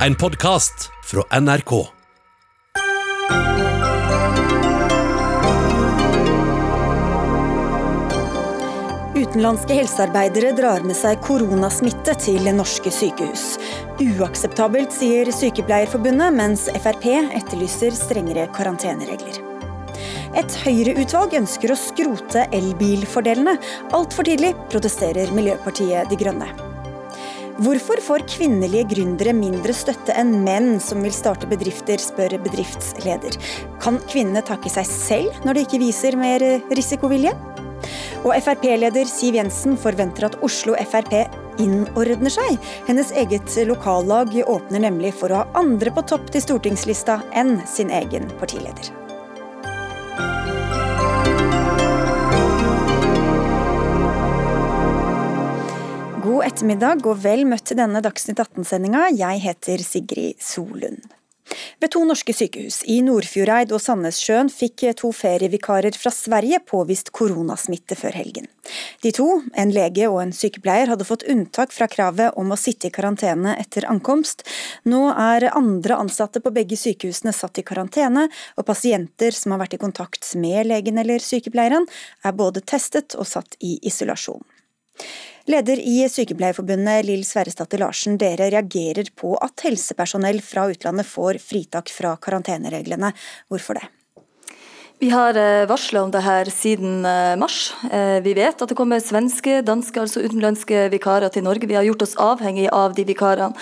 En podkast fra NRK. Utenlandske helsearbeidere drar med seg koronasmitte til norske sykehus. Uakseptabelt, sier Sykepleierforbundet, mens Frp etterlyser strengere karanteneregler. Et Høyre-utvalg ønsker å skrote elbilfordelene. Altfor tidlig, protesterer Miljøpartiet De Grønne. Hvorfor får kvinnelige gründere mindre støtte enn menn som vil starte bedrifter, spør bedriftsleder. Kan kvinnene takke seg selv når de ikke viser mer risikovilje? Og Frp-leder Siv Jensen forventer at Oslo Frp innordner seg. Hennes eget lokallag åpner nemlig for å ha andre på topp til stortingslista enn sin egen partileder. God ettermiddag og vel møtt til denne Dagsnytt 18-sendinga. Jeg heter Sigrid Solund. Ved to norske sykehus, i Nordfjordeid og Sandnessjøen, fikk to ferievikarer fra Sverige påvist koronasmitte før helgen. De to, en lege og en sykepleier, hadde fått unntak fra kravet om å sitte i karantene etter ankomst. Nå er andre ansatte på begge sykehusene satt i karantene, og pasienter som har vært i kontakt med legen eller sykepleieren, er både testet og satt i isolasjon. Leder i Sykepleierforbundet, Lill Sverresdatter Larsen, dere reagerer på at helsepersonell fra utlandet får fritak fra karantenereglene. Hvorfor det? Vi har eh, varsla om det her siden eh, mars. Eh, vi vet at det kommer svenske, danske, altså utenlandske vikarer til Norge. Vi har gjort oss avhengig av de vikarene,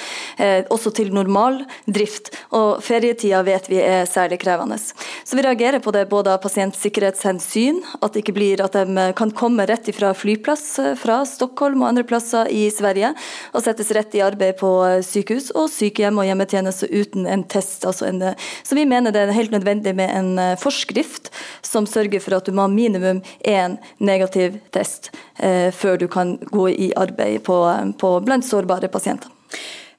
også til normal drift. Og ferietida vet vi er særlig krevende. Så vi reagerer på det både av pasientsikkerhetshensyn, at det ikke blir at de kan komme rett fra flyplass fra Stockholm og andre plasser i Sverige, og settes rett i arbeid på sykehus og sykehjem og hjemmetjeneste uten en test. Altså en, så vi mener det er helt nødvendig med en forskrift som sørger for at du må ha minimum én negativ test eh, før du kan gå i arbeid på, på blant sårbare pasienter.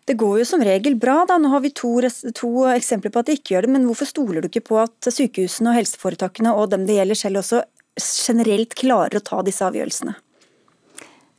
Det går jo som regel bra, da. Nå har vi to, to, eksempler på at det ikke gjør det. Men hvorfor stoler du ikke på at sykehusene og helseforetakene og dem det gjelder selv også generelt klarer å ta disse avgjørelsene?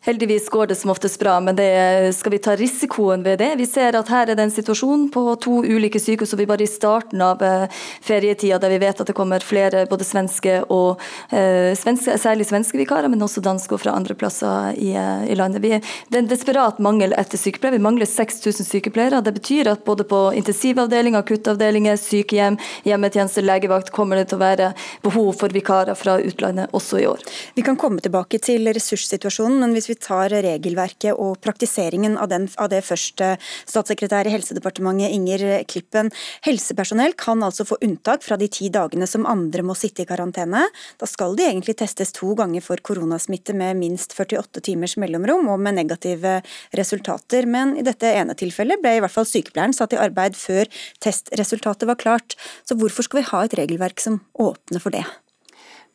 Heldigvis går det som oftest bra, men det, skal vi ta risikoen ved det? Vi ser at her er det en situasjon på to ulike sykehus, og vi bare i starten av eh, ferietida der vi vet at det kommer flere både svenske og eh, svenske, særlig svenske vikarer, men også danske og fra andre plasser i, eh, i landet. Vi, det er en desperat mangel etter sykepleiere. Vi mangler 6000 sykepleiere. Det betyr at både på intensivavdelinger, akuttavdelinger, sykehjem, hjemmetjeneste, legevakt kommer det til å være behov for vikarer fra utlandet også i år. Vi kan komme tilbake til ressurssituasjonen, men hvis vi tar regelverket og praktiseringen av, den, av det først, statssekretær i Helsedepartementet Inger Klippen. Helsepersonell kan altså få unntak fra de ti dagene som andre må sitte i karantene. Da skal de egentlig testes to ganger for koronasmitte med minst 48 timers mellomrom og med negative resultater. Men i dette ene tilfellet ble i hvert fall sykepleieren satt i arbeid før testresultatet var klart. Så hvorfor skal vi ha et regelverk som åpner for det?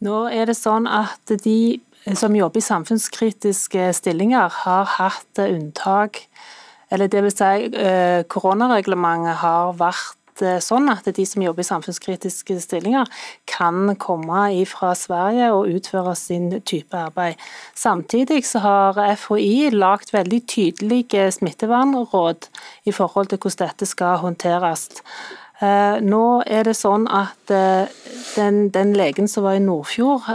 Nå er det sånn at de som jobber i samfunnskritiske stillinger, har hatt unntak. Eller vil si, eh, koronareglementet har vært eh, sånn at de som jobber i samfunnskritiske stillinger, kan komme fra Sverige og utføre sin type arbeid. Samtidig så har FHI lagt veldig tydelige smittevernråd i forhold til hvordan dette skal håndteres. Eh, nå er det sånn at den, den legen som var i Nordfjord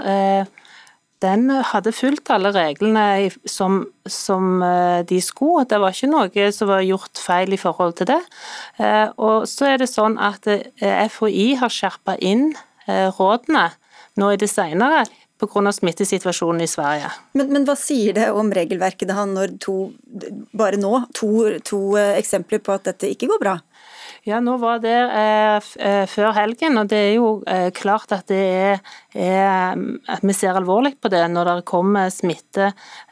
den hadde fulgt alle reglene som, som, eh, de skulle. Det var ikke noe som var gjort feil i forhold til det. Eh, og så er det sånn at eh, FHI har skjerpa inn rådene nå i det senere pga. smittesituasjonen i Sverige. Men, men, hva sier det om regelverket da når to, bare nå, to, to eksempler på at dette ikke går bra? Ja, nå var det eh, eh, før helgen, og det er jo eh, klart at det er, er, at vi ser alvorlig på det når det kommer smitte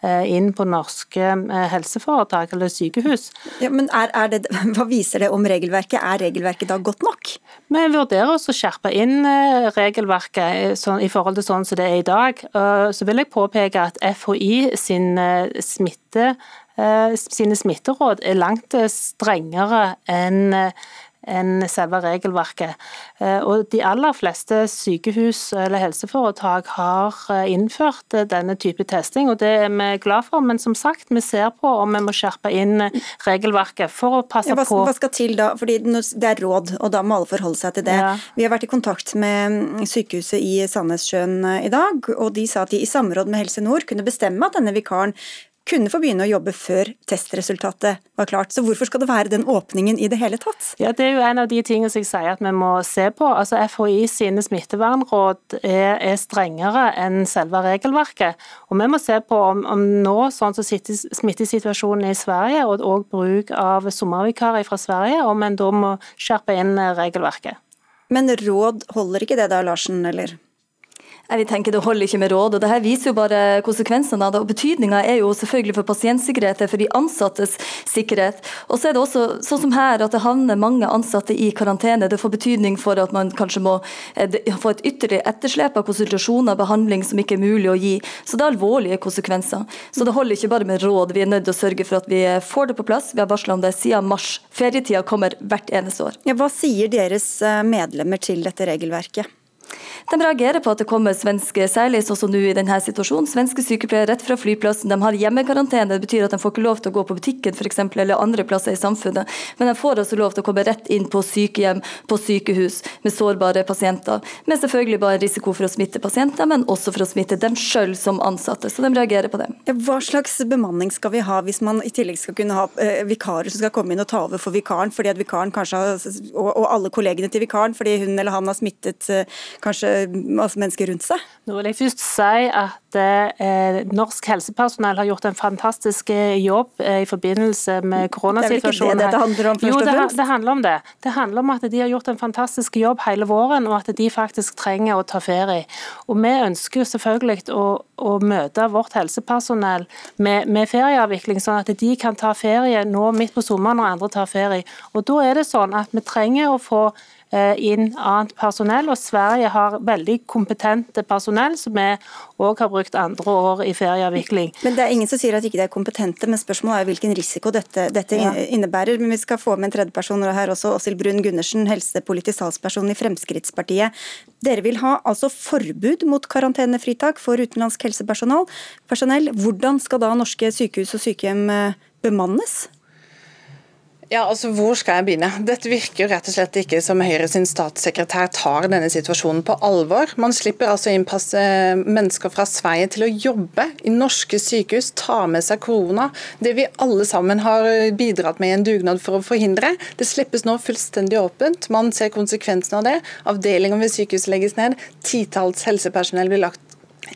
eh, inn på norske eh, helseforetak eller sykehus. Ja, men er, er det, Hva viser det om regelverket? Er regelverket da godt nok? Vi vurderer å skjerpe inn eh, regelverket så, i forhold til sånn som det er i dag. Så vil jeg påpeke at FHI sin smitte sine smitteråd er langt strengere enn enn selve regelverket. Eh, og De aller fleste sykehus eller helseforetak har eh, innført denne type testing, og det er vi glad for. Men som sagt, vi ser på om vi må skjerpe inn regelverket for å passe ja, hva, på Hva skal til da? Fordi Det er råd, og da må alle forholde seg til det. Ja. Vi har vært i kontakt med sykehuset i Sandnessjøen i dag, og de sa at de i samråd med Helse Nord kunne bestemme at denne vikaren kunne få begynne å jobbe før testresultatet var klart. Så hvorfor skal det være den åpningen i det hele tatt? Ja, Det er jo en av de tingene som jeg sier at vi må se på. Altså FHI sine smittevernråd er, er strengere enn selve regelverket. Og vi må se på om, om nå, sånn som smittesituasjonen i Sverige, og, og bruk av sommervikarer fra Sverige, om en da må skjerpe inn regelverket. Men råd holder ikke det da, Larsen, eller? Jeg vil tenke Det holder ikke med råd. og det her viser jo bare konsekvensene av det. og Betydninga er jo selvfølgelig for pasientsikkerheten, for de ansattes sikkerhet. Og så er det også sånn som her, at det havner mange ansatte i karantene. Det får betydning for at man kanskje må eh, få et ytterligere etterslep av konsultasjoner og behandling som ikke er mulig å gi. Så det er alvorlige konsekvenser. Så det holder ikke bare med råd. Vi er nødt til å sørge for at vi får det på plass. Vi har varsla om det siden mars. Ferietida kommer hvert eneste år. Ja, hva sier deres eh, medlemmer til dette regelverket? De reagerer på at det kommer svenske, særlig sånn som nå i denne situasjonen, svenske sykepleiere rett fra flyplassen. De har hjemmekarantene, det betyr at de får ikke lov til å gå på butikken for eksempel, eller andre plasser i samfunnet. Men de får også lov til å komme rett inn på sykehjem, på sykehus med sårbare pasienter. Med selvfølgelig bare risiko for å smitte pasienter, men også for å smitte dem sjøl som ansatte. Så de reagerer på det. Hva slags bemanning skal vi ha hvis man i tillegg skal kunne ha eh, vikarer som skal komme inn og ta over for vikaren, fordi at vikaren kanskje har, og alle kollegene til vikaren fordi hun eller han har smittet eh, kanskje masse mennesker rundt seg? Nå vil jeg først si at eh, norsk helsepersonell har gjort en fantastisk eh, jobb eh, i forbindelse med koronasituasjonen. Det er vel ikke det dette handler om, først og fremst? Jo, det handler om det. Det handler om at de har gjort en fantastisk jobb hele våren, og at de faktisk trenger å ta ferie. Og Vi ønsker selvfølgelig å, å møte vårt helsepersonell med, med, ferieavvikling, sånn at de kan ta ferie nå midt på sommeren når andre tar ferie. Og Da er det sånn at vi trenger å få inn annet personell. og Sverige har veldig kompetente personell, som vi òg har brukt andre år i ferieavvikling. Men Det er ingen som sier at ikke de er kompetente, men spørsmålet er hvilken risiko dette, dette ja. innebærer. Men Vi skal få med en tredjeperson her også, Åshild Brun Gundersen, helsepolitisk talsperson i Fremskrittspartiet. Dere vil ha altså forbud mot karantenefritak for utenlandsk helsepersonell. Hvordan skal da norske sykehus og sykehjem eh, bemannes? Ja, altså Hvor skal jeg begynne? Dette virker jo rett og slett ikke som Høyre sin statssekretær tar denne situasjonen på alvor. Man slipper altså innpasse mennesker fra Sverige til å jobbe i norske sykehus, ta med seg korona. Det vi alle sammen har bidratt med i en dugnad for å forhindre. Det slippes nå fullstendig åpent. Man ser konsekvensen av det. Avdelinger ved sykehus legges ned. Titalls helsepersonell blir lagt Eh,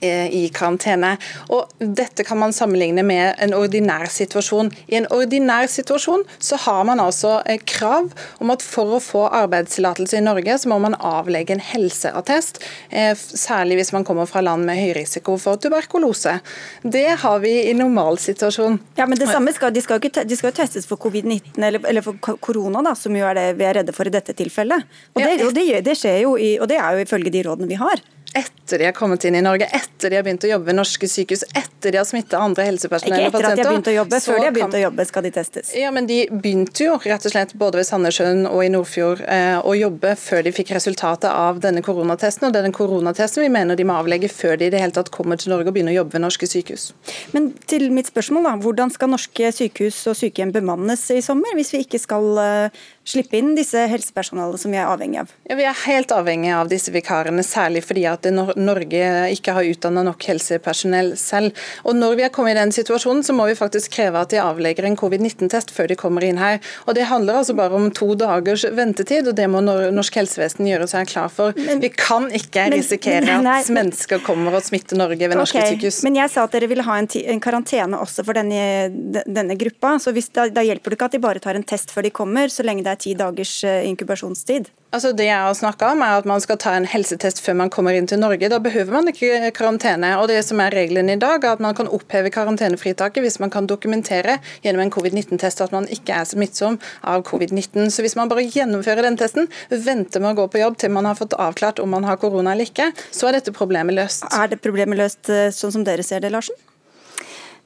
i karantene. Og Dette kan man sammenligne med en ordinær situasjon. I en ordinær situasjon så har man altså eh, krav om at for å få arbeidstillatelse i Norge, så må man avlegge en helseattest. Eh, særlig hvis man kommer fra land med høy risiko for tuberkulose. Det har vi i normalsituasjon. Ja, men det samme skal, De skal jo de testes for covid-19 eller, eller, for korona, da, som jo er det vi er redde for i dette tilfellet. Og det, og det, det skjer jo i, og det er jo ifølge de rådene vi har etter de har kommet inn i Norge, etter de har begynt å jobbe ved norske sykehus, etter de har smitta andre helsepersonell og pasienter. Ikke etter at de har begynt å jobbe, før de har begynt å jobbe skal de testes. Ja, men de begynte jo rett og slett både ved Sandnessjøen og i Nordfjord eh, å jobbe før de fikk resultatet av denne koronatesten. Og det er den koronatesten vi mener de må avlegge før de i det hele tatt kommer til Norge og begynner å jobbe ved norske sykehus. Men til mitt spørsmål da, hvordan skal norske sykehus og sykehjem bemannes i sommer, hvis vi ikke skal uh, slippe inn disse helsepersonalene som vi er avhengig av? Ja, Vi er helt avhengig av disse vikarene, særlig fordi at Norge ikke har utdanna nok helsepersonell selv. Og Når vi er kommet i den situasjonen, så må vi faktisk kreve at de avlegger en covid-19-test før de kommer inn her. Og Det handler altså bare om to dagers ventetid, og det må norsk helsevesen gjøre seg klar for. Men, vi kan ikke risikere men, nei, at mennesker kommer og smitter Norge ved norske okay, sykehus. Men jeg sa at dere ville ha en, en karantene også for denne, denne gruppa. så hvis, da, da hjelper det ikke at de bare tar en test før de kommer, så lenge det er ti dagers eh, inkubasjonstid? Altså Det jeg har snakka om, er at man skal ta en helsetest før man kommer inn til Norge. Da behøver man ikke karantene. Og det som er Regelen i dag er at man kan oppheve karantenefritaket hvis man kan dokumentere gjennom en covid-19-test at man ikke er smittsom av covid-19. Så Hvis man bare gjennomfører den testen, venter med å gå på jobb til man har fått avklart om man har korona eller ikke, så er dette problemet løst. Er det problemet løst eh, sånn som dere ser det, Larsen?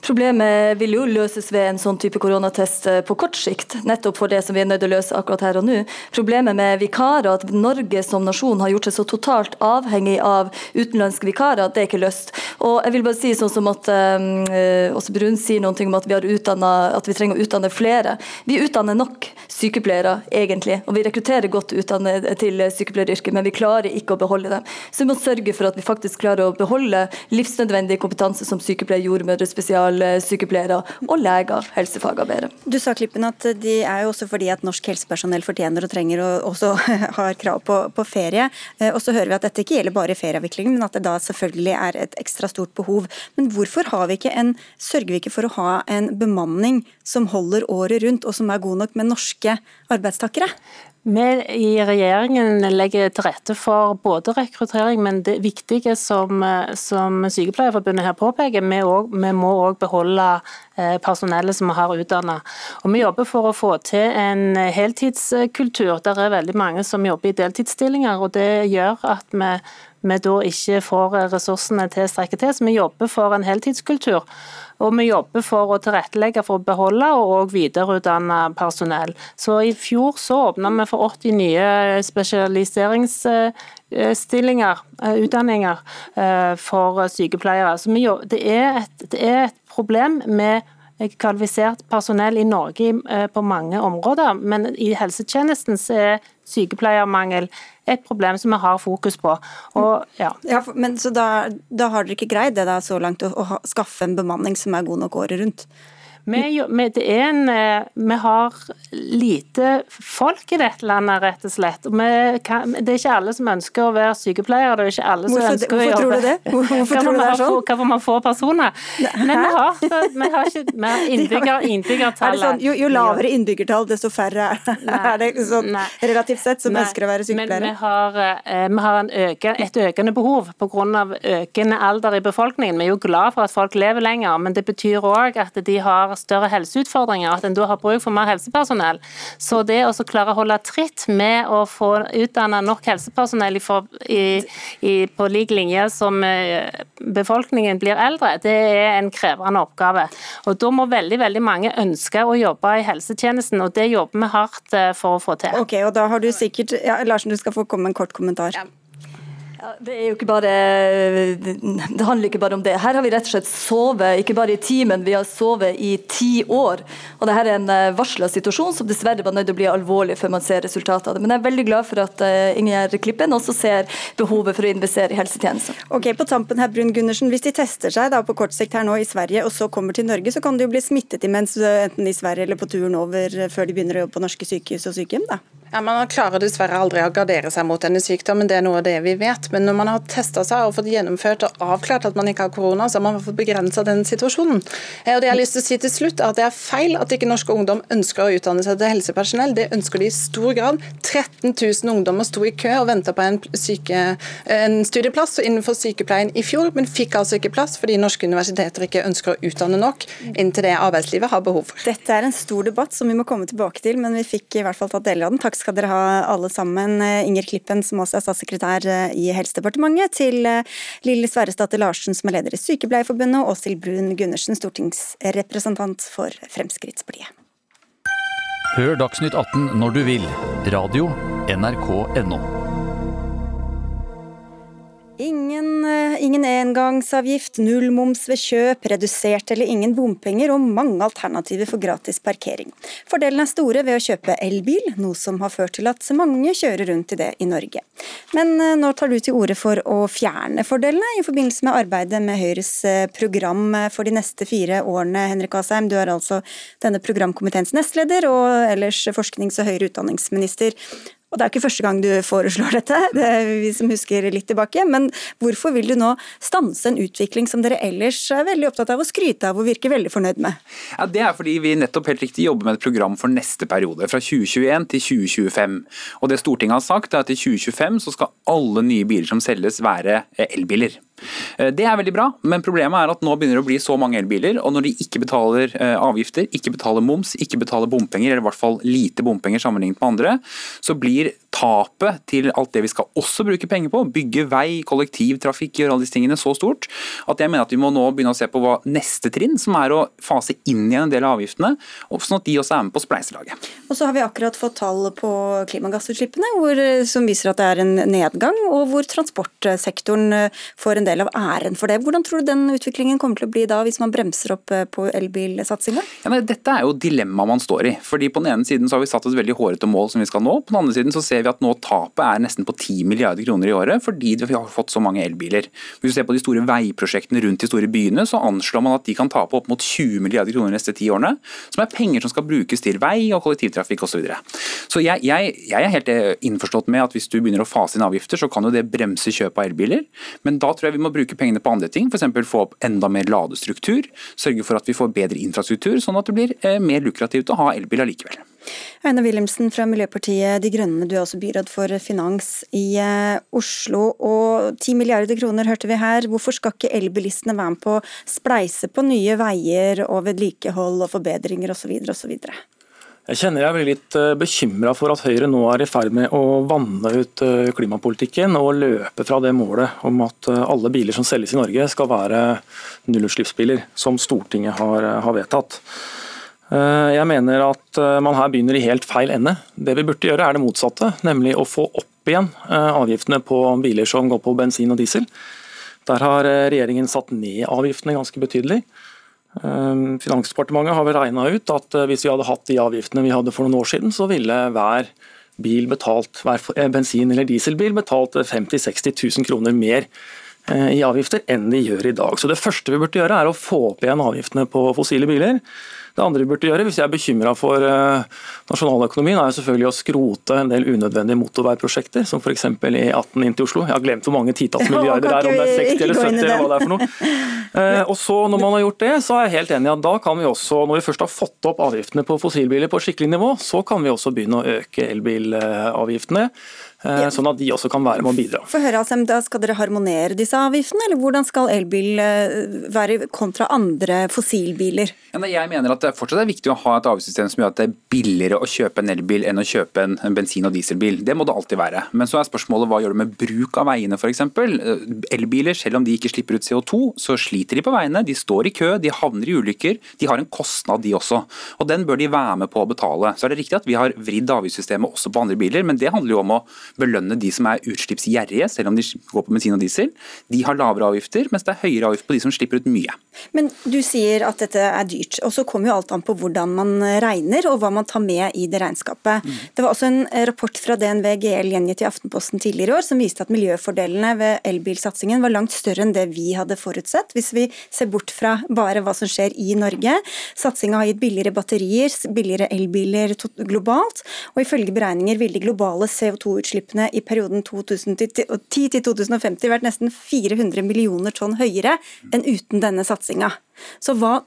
Problemet vil jo løses ved en sånn type koronatest eh, på kort sikt, nettopp for det som vi er nødt til å løse akkurat her og nå. Problemet med vikarer, at Norge som nasjon har gjort seg så totalt avhengig av utenlandske vikarer, det er ikke løst. Og jeg vil bare si sånn som at øh, Brun sier noe om at vi, utdannet, at vi trenger å utdanne flere. Vi utdanner nok sykepleiere, egentlig, og vi rekrutterer godt utdannet til sykepleieryrket, men vi klarer ikke å beholde dem. Så vi må sørge for at vi faktisk klarer å beholde livsnødvendig kompetanse som sykepleier, jordmødre, spesialsykepleiere og leger, helsefagarbeidere. Du sa Klippen at de er jo også fordi at norsk helsepersonell fortjener og trenger og også har krav på, på ferie. Eh, og så hører vi at dette ikke gjelder bare ferieavviklingen, men at det da selvfølgelig er et ekstra stort behov. Men hvorfor har vi ikke en, sørger vi ikke for å ha en bemanning som holder året rundt, og som er god nok med norske arbeidstakere? Vi i regjeringen legger til rette for både rekruttering, men det viktige som, som Sykepleierforbundet her påpeker, vi, også, vi må òg beholde eh, personellet som vi har utdannet. Og vi jobber for å få til en heltidskultur. Der er veldig mange som jobber i deltidsstillinger, og det gjør at vi vi da ikke får ressursene til å strekke til. Så vi jobber for en heltidskultur. Og vi jobber for å tilrettelegge for å beholde og videreutdanne personell. Så I fjor så åpna vi for 80 nye spesialiseringsstillinger, eh, utdanninger, eh, for sykepleiere. Så det er et, det er et problem med kvalifisert personell i Norge eh, på mange områder, men i helsetjenesten så er sykepleiermangel et problem som vi har fokus på. Og, ja. Ja, men så da, da, har dere ikke greid det da så langt, å, å skaffe en bemanning som er god nok året rundt? Vi, det er en, eh, vi har lite folk i dette landet, rett og slett. Kan, det er ikke alle som ønsker å være sykepleiere. Det er ikke alle som hvorfor, ønsker hvorfor å jobbe. Tror du det? Hvorfor tror du det er sånn? Hvorfor man få personer. Men vi har, vi har ikke mer innbygger, innbyggertallet. Sånn, jo, jo, lavere innbyggertall, desto færre er det sånn, relativt sett som Nei. ønsker å være sykepleiere? Men vi har, eh, vi har øke, et økende behov pga. økende alder i befolkningen. Vi er jo glad for at folk lever lenger, men det betyr òg at de har større helseutfordringer, at en da har bruk for mer helsepersonell. Så det å klare å holde tritt med å få utdanna nok helsepersonell i, i, på lik linje som eh, befolkningen blir eldre, det er en krevende oppgave. Og Da må veldig veldig mange ønske å jobbe i helsetjenesten, og det jobber vi hardt eh, for å få til. Ok, og da har du sikkert, ja, Larsen, du skal få komme med en kort kommentar. Ja. Ja, det, er jo ikke bare, det handler ikke bare om det. Her har vi rett og slett sovet, ikke bare i timen, vi har sovet i ti år. Og Dette er en eh, varsla situasjon som dessverre var nødt til å bli alvorlig før man ser resultatet av det. Men jeg er veldig glad for at uh, Ingjerd Klippen også ser behovet for å investere i helsetjenester. Ok, på tampen her, Brun Gundersen, Hvis de tester seg da på kort sikt her nå i Sverige, og så kommer til Norge, så kan de jo bli smittet imens, eh, enten i Sverige eller på turen over før de begynner å jobbe på norske sykehus og sykehjem? da? Ja, Man klarer dessverre aldri å gardere seg mot denne sykdommen, det er noe av det vi vet. Men når man har testa seg og fått gjennomført og avklart at man ikke har korona, så har man fått begrensa den situasjonen. Og det jeg har lyst til å si til slutt, er at det er feil at ikke norske ungdom ønsker å utdanne seg til helsepersonell. Det ønsker de i stor grad. 13 000 ungdommer sto i kø og venta på en, syke, en studieplass innenfor sykepleien i fjor, men fikk altså ikke plass fordi norske universiteter ikke ønsker å utdanne nok inntil det arbeidslivet har behov for. Dette er en stor debatt som vi må komme tilbake til, men vi fikk i hvert fall tatt deler av den. Takk skal dere ha alle sammen. Eh, Inger Klippen, som også er statssekretær eh, i Helsedepartementet, til eh, Lille Sverresdatter Larsen, som er leder i Sykepleierforbundet, og Åshild Brun Gundersen, stortingsrepresentant for Fremskrittspartiet. Hør Dagsnytt 18 når du vil. Radio. Ingen, eh, ingen engangsavgift, null moms ved kjøp, redusert eller ingen bompenger og mange alternativer for gratis parkering. Fordelene er store ved å kjøpe elbil, noe som har ført til at mange kjører rundt i det i Norge. Men eh, nå tar du til orde for å fjerne fordelene i forbindelse med arbeidet med Høyres eh, program for de neste fire årene. Henrik Asheim, du er altså denne programkomiteens nestleder og ellers forsknings- og høyere utdanningsminister. Og det er ikke første gang du foreslår dette, det er vi som husker litt tilbake. Men hvorfor vil du nå stanse en utvikling som dere ellers er veldig opptatt av å skryte av og virker veldig fornøyd med? Ja, Det er fordi vi nettopp helt riktig jobber med et program for neste periode, fra 2021 til 2025. Og det Stortinget har sagt er at i 2025 så skal alle nye biler som selges være elbiler. Eh, det er veldig bra, men problemet er at nå begynner det å bli så mange elbiler, og når de ikke betaler eh, avgifter, ikke betaler moms, ikke betaler bompenger, eller i hvert fall lite bompenger sammenlignet med andre, så blir tapet til alt det vi skal også bruke penger på, bygge vei, kollektivtrafikk, gjøre alle disse tingene så stort, at jeg mener at vi må nå begynne å se på hva neste trinn, som er å fase inn igjen en del av avgiftene, sånn at de også er med på spleiselaget. Og så har vi akkurat fått tall på klimagassutslippene hvor, som viser at det er en nedgang, og hvor transportsektoren eh, får en del av æren for det. Hvordan tror du den utviklingen kommer til å bli da, hvis man bremser opp eh, på elbilsatsinga? Ja, dette er jo dilemmaet man står i. fordi På den ene siden så har vi satt et veldig hårete mål som vi skal nå. På den andre siden så ser vi at nå tapet er nesten på 10 milliarder kroner i året fordi vi har fått så mange elbiler. Hvis du ser på de store veiprosjektene rundt de store byene, så anslår man at de kan tape opp mot 20 milliarder kroner de neste ti årene. Som er penger som skal brukes til vei og kollektivtrafikk osv. Så, videre. så jeg, jeg, jeg, er helt eh, innforstått med at hvis du begynner å fase inn avgifter, så kan jo det bremse kjøp av elbiler. Men da tror jeg vi må bruke pengene på andre ting. F.eks. få opp enda mer ladestruktur. Sørge for at vi får bedre infrastruktur, sånn at det blir eh, mer lukrativt å ha elbil allikevel. Einar Wilhelmsen fra Miljøpartiet De Grønne, du er også byråd for finans i eh, Oslo. Og 10 milliarder kroner hørte vi her. Hvorfor skal ikke elbilistene være med på å spleise på nye veier og vedlikehold og forbedringer osv. osv.? Jeg kjenner jeg blir litt eh, bekymra for at Høyre nå er i ferd med å vanne ut eh, klimapolitikken og løpe fra det målet om at alle biler som selges i Norge skal være nullutslippsbiler, som Stortinget har, har vedtatt. Eh, jeg mener at eh, man her begynner i helt feil ende. Det vi burde gjøre er det motsatte, nemlig å få opp igjen eh, avgiftene på biler som går på bensin og diesel. Der har regjeringen satt ned avgiftene ganske betydelig. Finansdepartementet har vel regna ut at hvis vi hadde hatt de avgiftene vi hadde for noen år siden, så ville hver betalt, hver bensin- eller dieselbil betalt 50 000-60 000 kroner mer i avgifter enn de gjør i dag. Så Det første vi burde gjøre er å få opp igjen avgiftene på fossile biler. Det andre vi burde gjøre, hvis jeg er bekymra for uh, nasjonaløkonomien, er jo selvfølgelig å skrote en del unødvendige motorveiprosjekter, som f.eks. E18 inn til Oslo. Jeg har glemt hvor mange titalls milliarder det er, om det er 60 eller 70 eller hva det er for noe. Uh, og så Når man har gjort det, så er jeg helt enig i at da kan vi også, når vi først har fått opp avgiftene på fossilbiler på skikkelig nivå, så kan vi også begynne å øke elbilavgiftene. Eh, sånn at de også kan være med å bidra. For høre, altså, da Skal dere harmonere disse avgiftene, eller hvordan skal elbil være kontra andre fossilbiler? Ja, jeg mener at det fortsatt er viktig å ha et avgiftssystem som gjør at det er billigere å kjøpe en elbil enn å kjøpe en, bensin- og dieselbil. Det må det alltid være. Men så er spørsmålet hva gjør du med bruk av veiene f.eks. Elbiler, selv om de ikke slipper ut CO2, så sliter de på veiene. De står i kø, de havner i ulykker. De har en kostnad de også. Og den bør de være med på å betale. Så er det riktig at vi har vridd avgiftssystemet også på andre biler, men det handler jo om å belønne de som er utslippsgjerrige, selv om de går på bensin og diesel. De har lavere avgifter, mens det er høyere avgift på de som slipper ut mye. Men du sier at dette er dyrt, og så kommer jo alt an på hvordan man regner og hva man tar med i det regnskapet. Mm. Det var også en rapport fra DNV GL gjengitt i Aftenposten tidligere i år som viste at miljøfordelene ved elbilsatsingen var langt større enn det vi hadde forutsett, hvis vi ser bort fra bare hva som skjer i Norge. Satsinga har gitt billigere batterier, billigere elbiler globalt, og ifølge beregninger vil de globale CO2-utslippene utslippene i perioden 2010 til 2050 vært nesten 400 millioner tonn høyere enn uten denne satsinga. Så hva,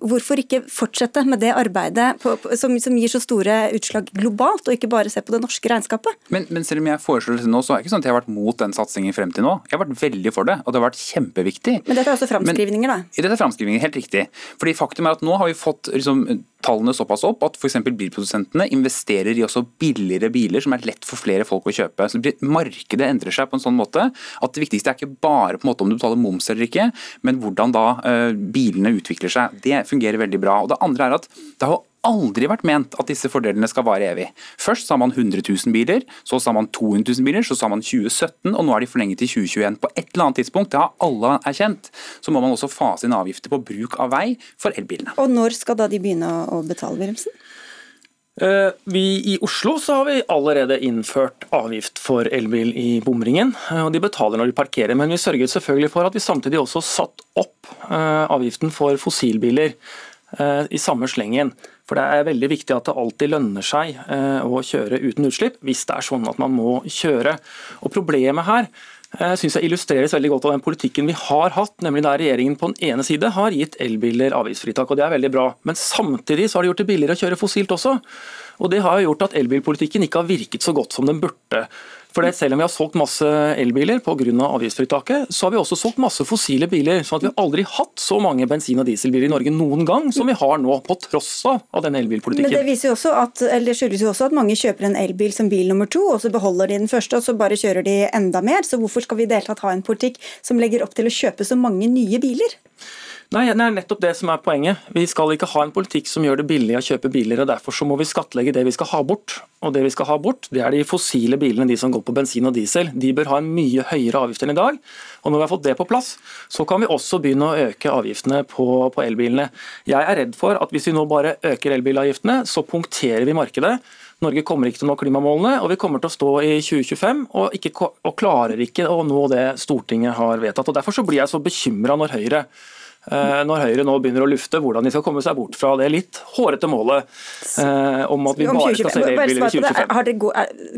hvorfor ikke fortsette med det arbeidet på, på, som, som, gir så store utslag globalt, og ikke bare se på det norske regnskapet? Men, men selv om jeg foreslår det nå, så er det ikke sånn at jeg har vært mot den satsingen frem til nå. Jeg har vært veldig for det, og det har vært kjempeviktig. Men dette er også framskrivninger, da? Dette er framskrivninger, helt riktig. Fordi faktum er at nå har vi fått liksom, tallene såpass opp at f.eks. bilprodusentene investerer i også billigere biler som er lett for flere folk å kjøpe. Så Markedet endrer seg på en sånn måte at det viktigste er ikke bare på en måte om du betaler moms eller ikke, men hvordan da uh, bilene utvikler seg. Det fungerer veldig bra. Og Det andre er at det har aldri vært ment at disse fordelene skal vare evig. Først sa man 100 000 biler, så sa man 200 000 biler, så sa man 2017, og nå er de forlenget til 2021. På et eller annet tidspunkt, det har alle erkjent, så må man også fase inn avgifter på bruk av vei for elbilene. Og når skal da de begynne å betale, Wilhelmsen? Eh, vi I Oslo så har vi allerede innført avgift for elbil i bomringen. Eh, og De betaler når de parkerer, men vi sørget selvfølgelig for at vi samtidig også satt opp eh, avgiften for fossilbiler i samme slengen. For Det er veldig viktig at det alltid lønner seg å kjøre uten utslipp, hvis det er sånn at man må kjøre. Og Problemet her jeg synes jeg illustreres veldig godt av den politikken vi har hatt, nemlig der regjeringen på den ene side har gitt elbiler avgiftsfritak, og det er veldig bra. Men samtidig så har de gjort det billigere å kjøre fossilt også. Og Det har gjort at elbilpolitikken ikke har virket så godt som den burde. For det, Selv om vi har solgt masse elbiler pga. avgiftsfritaket, så har vi også solgt masse fossile biler. sånn at Vi har aldri hatt så mange bensin- og dieselbiler i Norge noen gang som vi har nå, på tross av, denne elbilpolitikken. Men det, jo at, det skyldes jo også at mange kjøper en elbil som bil nummer to, og så beholder de den første, og så bare kjører de enda mer. Så hvorfor skal vi i det hele tatt ha en politikk som legger opp til å kjøpe så mange nye biler? Nei, Det er nettopp det som er poenget. Vi skal ikke ha en politikk som gjør det billig å kjøpe biler. og Derfor så må vi skattlegge det vi skal ha bort. Og det vi skal ha bort, det er de fossile bilene, de som går på bensin og diesel. De bør ha en mye høyere avgift enn i dag. Og Når vi har fått det på plass, så kan vi også begynne å øke avgiftene på, på elbilene. Jeg er redd for at hvis vi nå bare øker elbilavgiftene, så punkterer vi markedet. Norge kommer ikke til å nå klimamålene, og vi kommer til å stå i 2025 og, ikke, og klarer ikke å nå det Stortinget har vedtatt. Og Derfor så blir jeg så bekymra når Høyre når Høyre nå begynner å lufte hvordan de skal komme seg bort fra det litt hårete målet eh, om at vi bare skal se elbiler i 2025.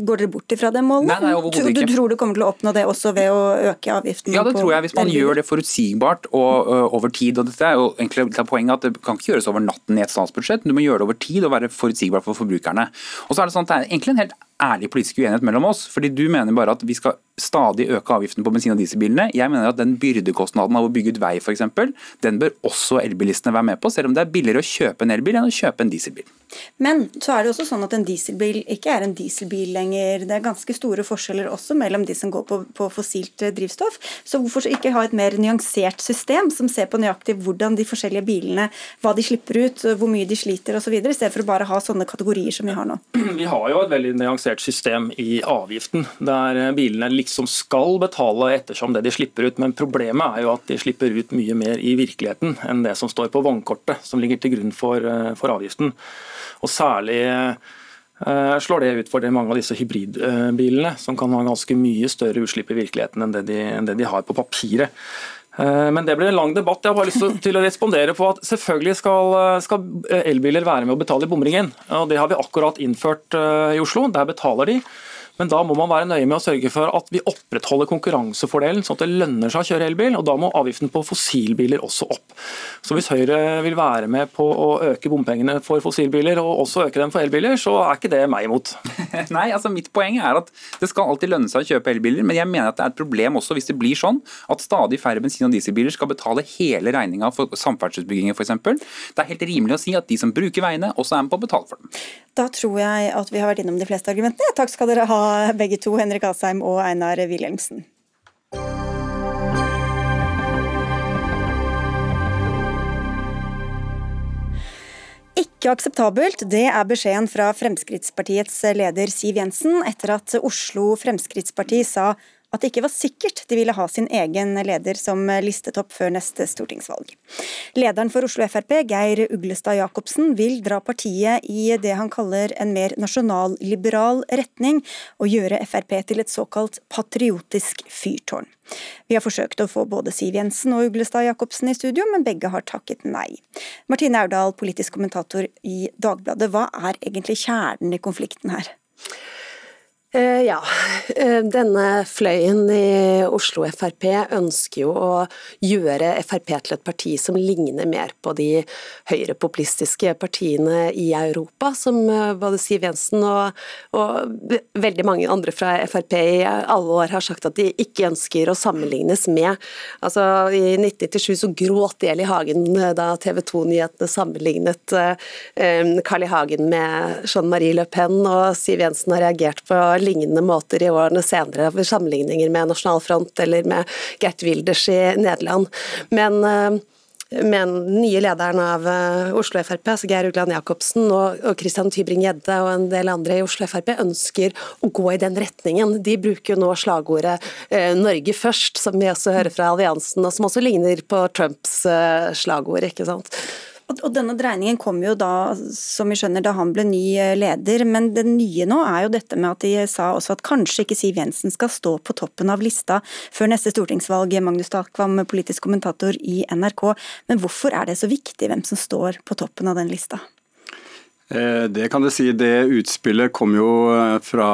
går dere bort ifra det målet? Nei, nei, du, du tror du kommer til å oppnå det også ved å øke avgiften? Ja, det tror jeg. Hvis man gjør det forutsigbart og uh, over tid. og dette er jo egentlig det er poenget at Det kan ikke gjøres over natten i et statsbudsjett, du må gjøre det over tid og være forutsigbar for forbrukerne. Og så er Det sånn at det er egentlig en helt ærlig politisk uenighet mellom oss. fordi Du mener bare at vi skal stadig øke avgiften på bensin- og dieselbilene. Jeg mener at den byrdekostnaden av å bygge ut vei f.eks., den bør også elbilistene være med på, selv om det er billigere å kjøpe en elbil enn å kjøpe en dieselbil. Men så er det også sånn at en dieselbil ikke er en dieselbil lenger. Det er ganske store forskjeller også mellom de som går på, på fossilt drivstoff. Så hvorfor ikke ha et mer nyansert system som ser på nøyaktig hvordan de forskjellige bilene, hva de slipper ut, hvor mye de sliter osv., i stedet for å bare ha sånne kategorier som vi har nå? Vi har jo et veldig nyansert system i avgiften, der eh, bilene liksom skal betale ettersom det de slipper ut. Men problemet er jo at de slipper ut mye mer i virkeligheten enn det som står på vognkortet, som ligger til grunn for, eh, for avgiften. Og særlig uh, slår det ut for det mange av disse hybridbilene, som kan ha ganske mye større utslipp i virkeligheten enn det de, enn det de har på papiret. Men det blir en lang debatt. Jeg har bare lyst til å respondere på at selvfølgelig skal, skal elbiler være med å betale i bomringen. og Det har vi akkurat innført i Oslo. Der betaler de. Men da må man være nøye med å sørge for at vi opprettholder konkurransefordelen, sånn at det lønner seg å kjøre elbil. og Da må avgiften på fossilbiler også opp. Så Hvis Høyre vil være med på å øke bompengene for fossilbiler, og også øke dem for elbiler, så er ikke det meg imot. Nei, altså Mitt poeng er at det skal alltid lønne seg å kjøpe elbiler, men jeg mener at det er et problem også hvis det blir sånn at stadig færre bensin- og dieselbiler skal betale hele regninga for samferdselsbygginger f.eks. Det er helt rimelig å si at de som bruker veiene, også er med på å betale for dem. Da tror jeg at vi har vært innom de fleste argumentene. Takk skal dere ha begge to, Henrik Asheim og Einar Wilhelmsen. Ikke akseptabelt, det er beskjeden fra Fremskrittspartiets leder Siv Jensen etter at Oslo Fremskrittsparti sa at det ikke var sikkert de ville ha sin egen leder som listetopp før neste stortingsvalg. Lederen for Oslo Frp, Geir Uglestad Jacobsen, vil dra partiet i det han kaller en mer nasjonalliberal retning, og gjøre Frp til et såkalt patriotisk fyrtårn. Vi har forsøkt å få både Siv Jensen og Uglestad Jacobsen i studio, men begge har takket nei. Martine Aurdal, politisk kommentator i Dagbladet, hva er egentlig kjernen i konflikten her? Eh, ja, eh, denne fløyen i Oslo Frp ønsker jo å gjøre Frp til et parti som ligner mer på de høyrepopulistiske partiene i Europa, som eh, både Siv Jensen og, og, veldig mange andre fra Frp i alle år har sagt at de ikke ønsker å sammenlignes med. Altså, I 1997 så gråt Eli Hagen da TV 2-nyhetene sammenlignet Carl I. Hagen med Jean-Marie Le Pen, og Siv Jensen har reagert på lignende måter i årene senere, ved sammenligninger med Nasjonal Front eller med Gert Wilders i Nederland. Men eh, men den nye lederen av eh, Oslo Frp, altså Geir Ugland Jacobsen og, Christian Tybring-Gjedde og en del andre i Oslo Frp ønsker å gå i den retningen. De bruker jo nå slagordet eh, 'Norge først', som vi også hører fra alliansen, og som også ligner på Trumps slagord. ikke sant? Og denne dreiningen kom jo da, som vi skjønner, da han ble ny eh, leder. Men det nye nå er jo dette med at de sa også at kanskje ikke Siv Jensen skal stå på toppen av lista før neste stortingsvalg. Magnus Takvam, politisk kommentator i NRK. Men hvorfor er det så viktig hvem som står på toppen av den lista? Eh, det kan du si. Det utspillet kom jo eh, fra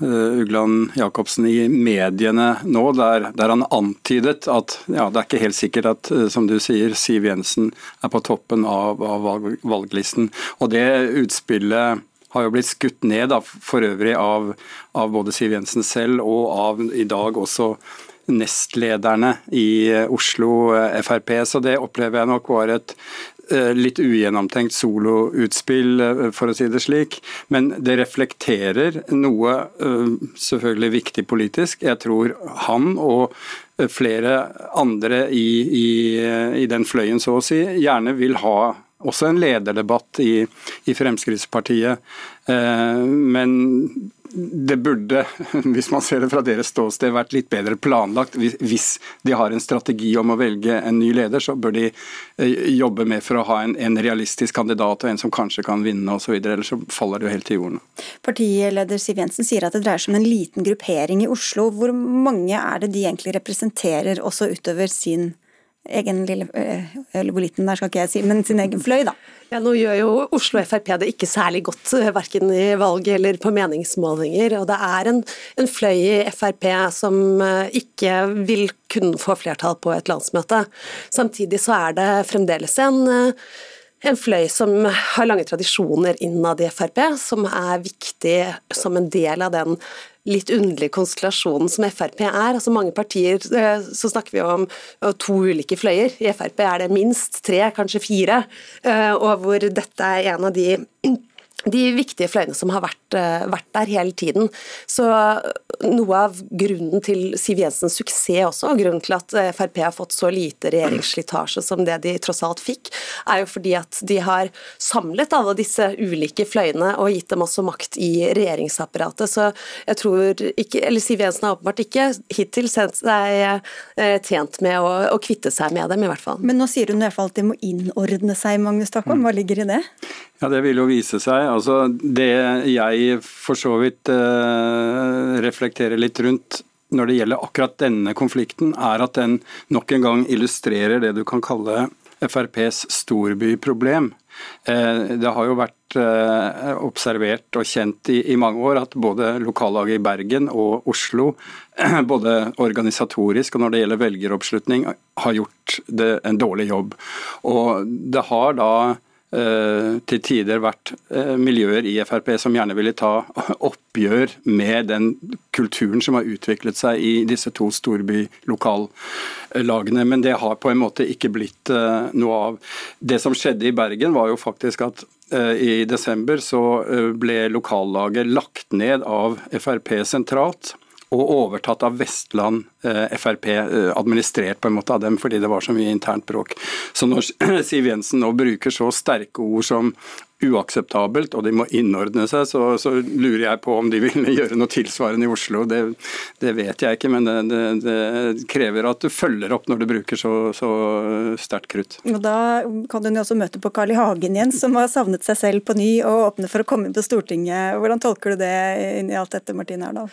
eh, Ugland Jacobsen i mediene nå, der, der han antydet at ja, det er ikke helt sikkert at, som du sier, Siv Jensen er på toppen av, av valglisten. Og det utspillet har jo blitt skutt ned da, for øvrig av, av både Siv Jensen selv og av i dag også nestlederne i Oslo Frp. Så det opplever jeg nok var et litt ugjennomtenkt soloutspill, eh, for å si det slik. Men det reflekterer noe eh, selvfølgelig viktig politisk. Jeg tror han og flere andre i, i, i den fløyen, så å si, gjerne vil ha også en lederdebatt i, i Fremskrittspartiet. Men det burde, hvis man ser det fra deres ståsted, vært litt bedre planlagt. Hvis de har en strategi om å velge en ny leder, så bør de eh, jobbe med for å ha en, en realistisk kandidat og en som kanskje kan vinne osv. Ellers så faller det jo helt til jorden. Partileder Siv Jensen sier at det dreier seg om en liten gruppering i Oslo. Hvor mange er det de egentlig representerer, også utover sin egen lille eh, Eller hvor liten der skal ikke jeg si, men sin egen fløy, da. Ja, nå gjør jo Oslo Frp det ikke særlig godt, eh, verken i valg eller på meningsmålinger. Og det er en, en fløy i Frp som eh, ikke vil kunne få flertall på et landsmøte. Samtidig så er det fremdeles en en fløy som har lange tradisjoner innad i Frp, som er viktig som en del av den litt underlige konstellasjonen som Frp er. Altså Mange partier eh, så snakker vi om to ulike fløyer. I Frp er det minst tre, kanskje fire. Eh, og hvor dette er en av de de viktige fløyene som har vært, eh, vært, der hele tiden. Så Noe av grunnen til Siv Jensens suksess også, og grunnen til at eh, Frp har fått så lite regjeringsslitasje som det de tross alt fikk, er jo fordi at de har samlet alle disse ulike fløyene og gitt dem også makt i regjeringsapparatet. Så jeg tror ikke, eller Siv Jensen har åpenbart ikke hittil sett seg eh, tjent med å, å, kvitte seg med dem, i hvert fall. Men nå sier hun i hvert fall at de må innordne seg, Magnus Takvam. Hva ligger i det? Ja, Det vil jo vise seg. Altså, det jeg for så vidt eh, reflekterer litt rundt når det gjelder akkurat denne konflikten, er at den nok en gang illustrerer det du kan kalle FrPs storbyproblem. Eh, det har jo vært eh, observert og kjent i, i, mange år at både lokallaget i Bergen og Oslo, både organisatorisk og når det gjelder velgeroppslutning, har gjort det, en dårlig jobb. Og det har da til tider vært eh, miljøer i Frp som gjerne ville ta oppgjør med den kulturen som har utviklet seg i disse to storbylokallagene. Men det har på en måte ikke blitt eh, noe av. Det som skjedde i Bergen, var jo faktisk at i desember så ble lokallaget lagt ned av Frp sentralt og overtatt av Vestland eh, Frp, eh, administrert på en måte av dem fordi det var så mye internt bråk. Så når Siv Jensen nå bruker så sterke ord som uakseptabelt, og de må innordne seg, så, så lurer jeg på om de vil gjøre noe tilsvarende i Oslo. Det, det vet jeg ikke, men det, det, det, krever at du følger opp når du bruker så, så sterkt krutt. Og Da kan hun jo også møte på Carl I. Hagen igjen, som har savnet seg selv på ny og åpne for å komme inn på Stortinget. Hvordan tolker du det inn i alt dette, Martine Erdal?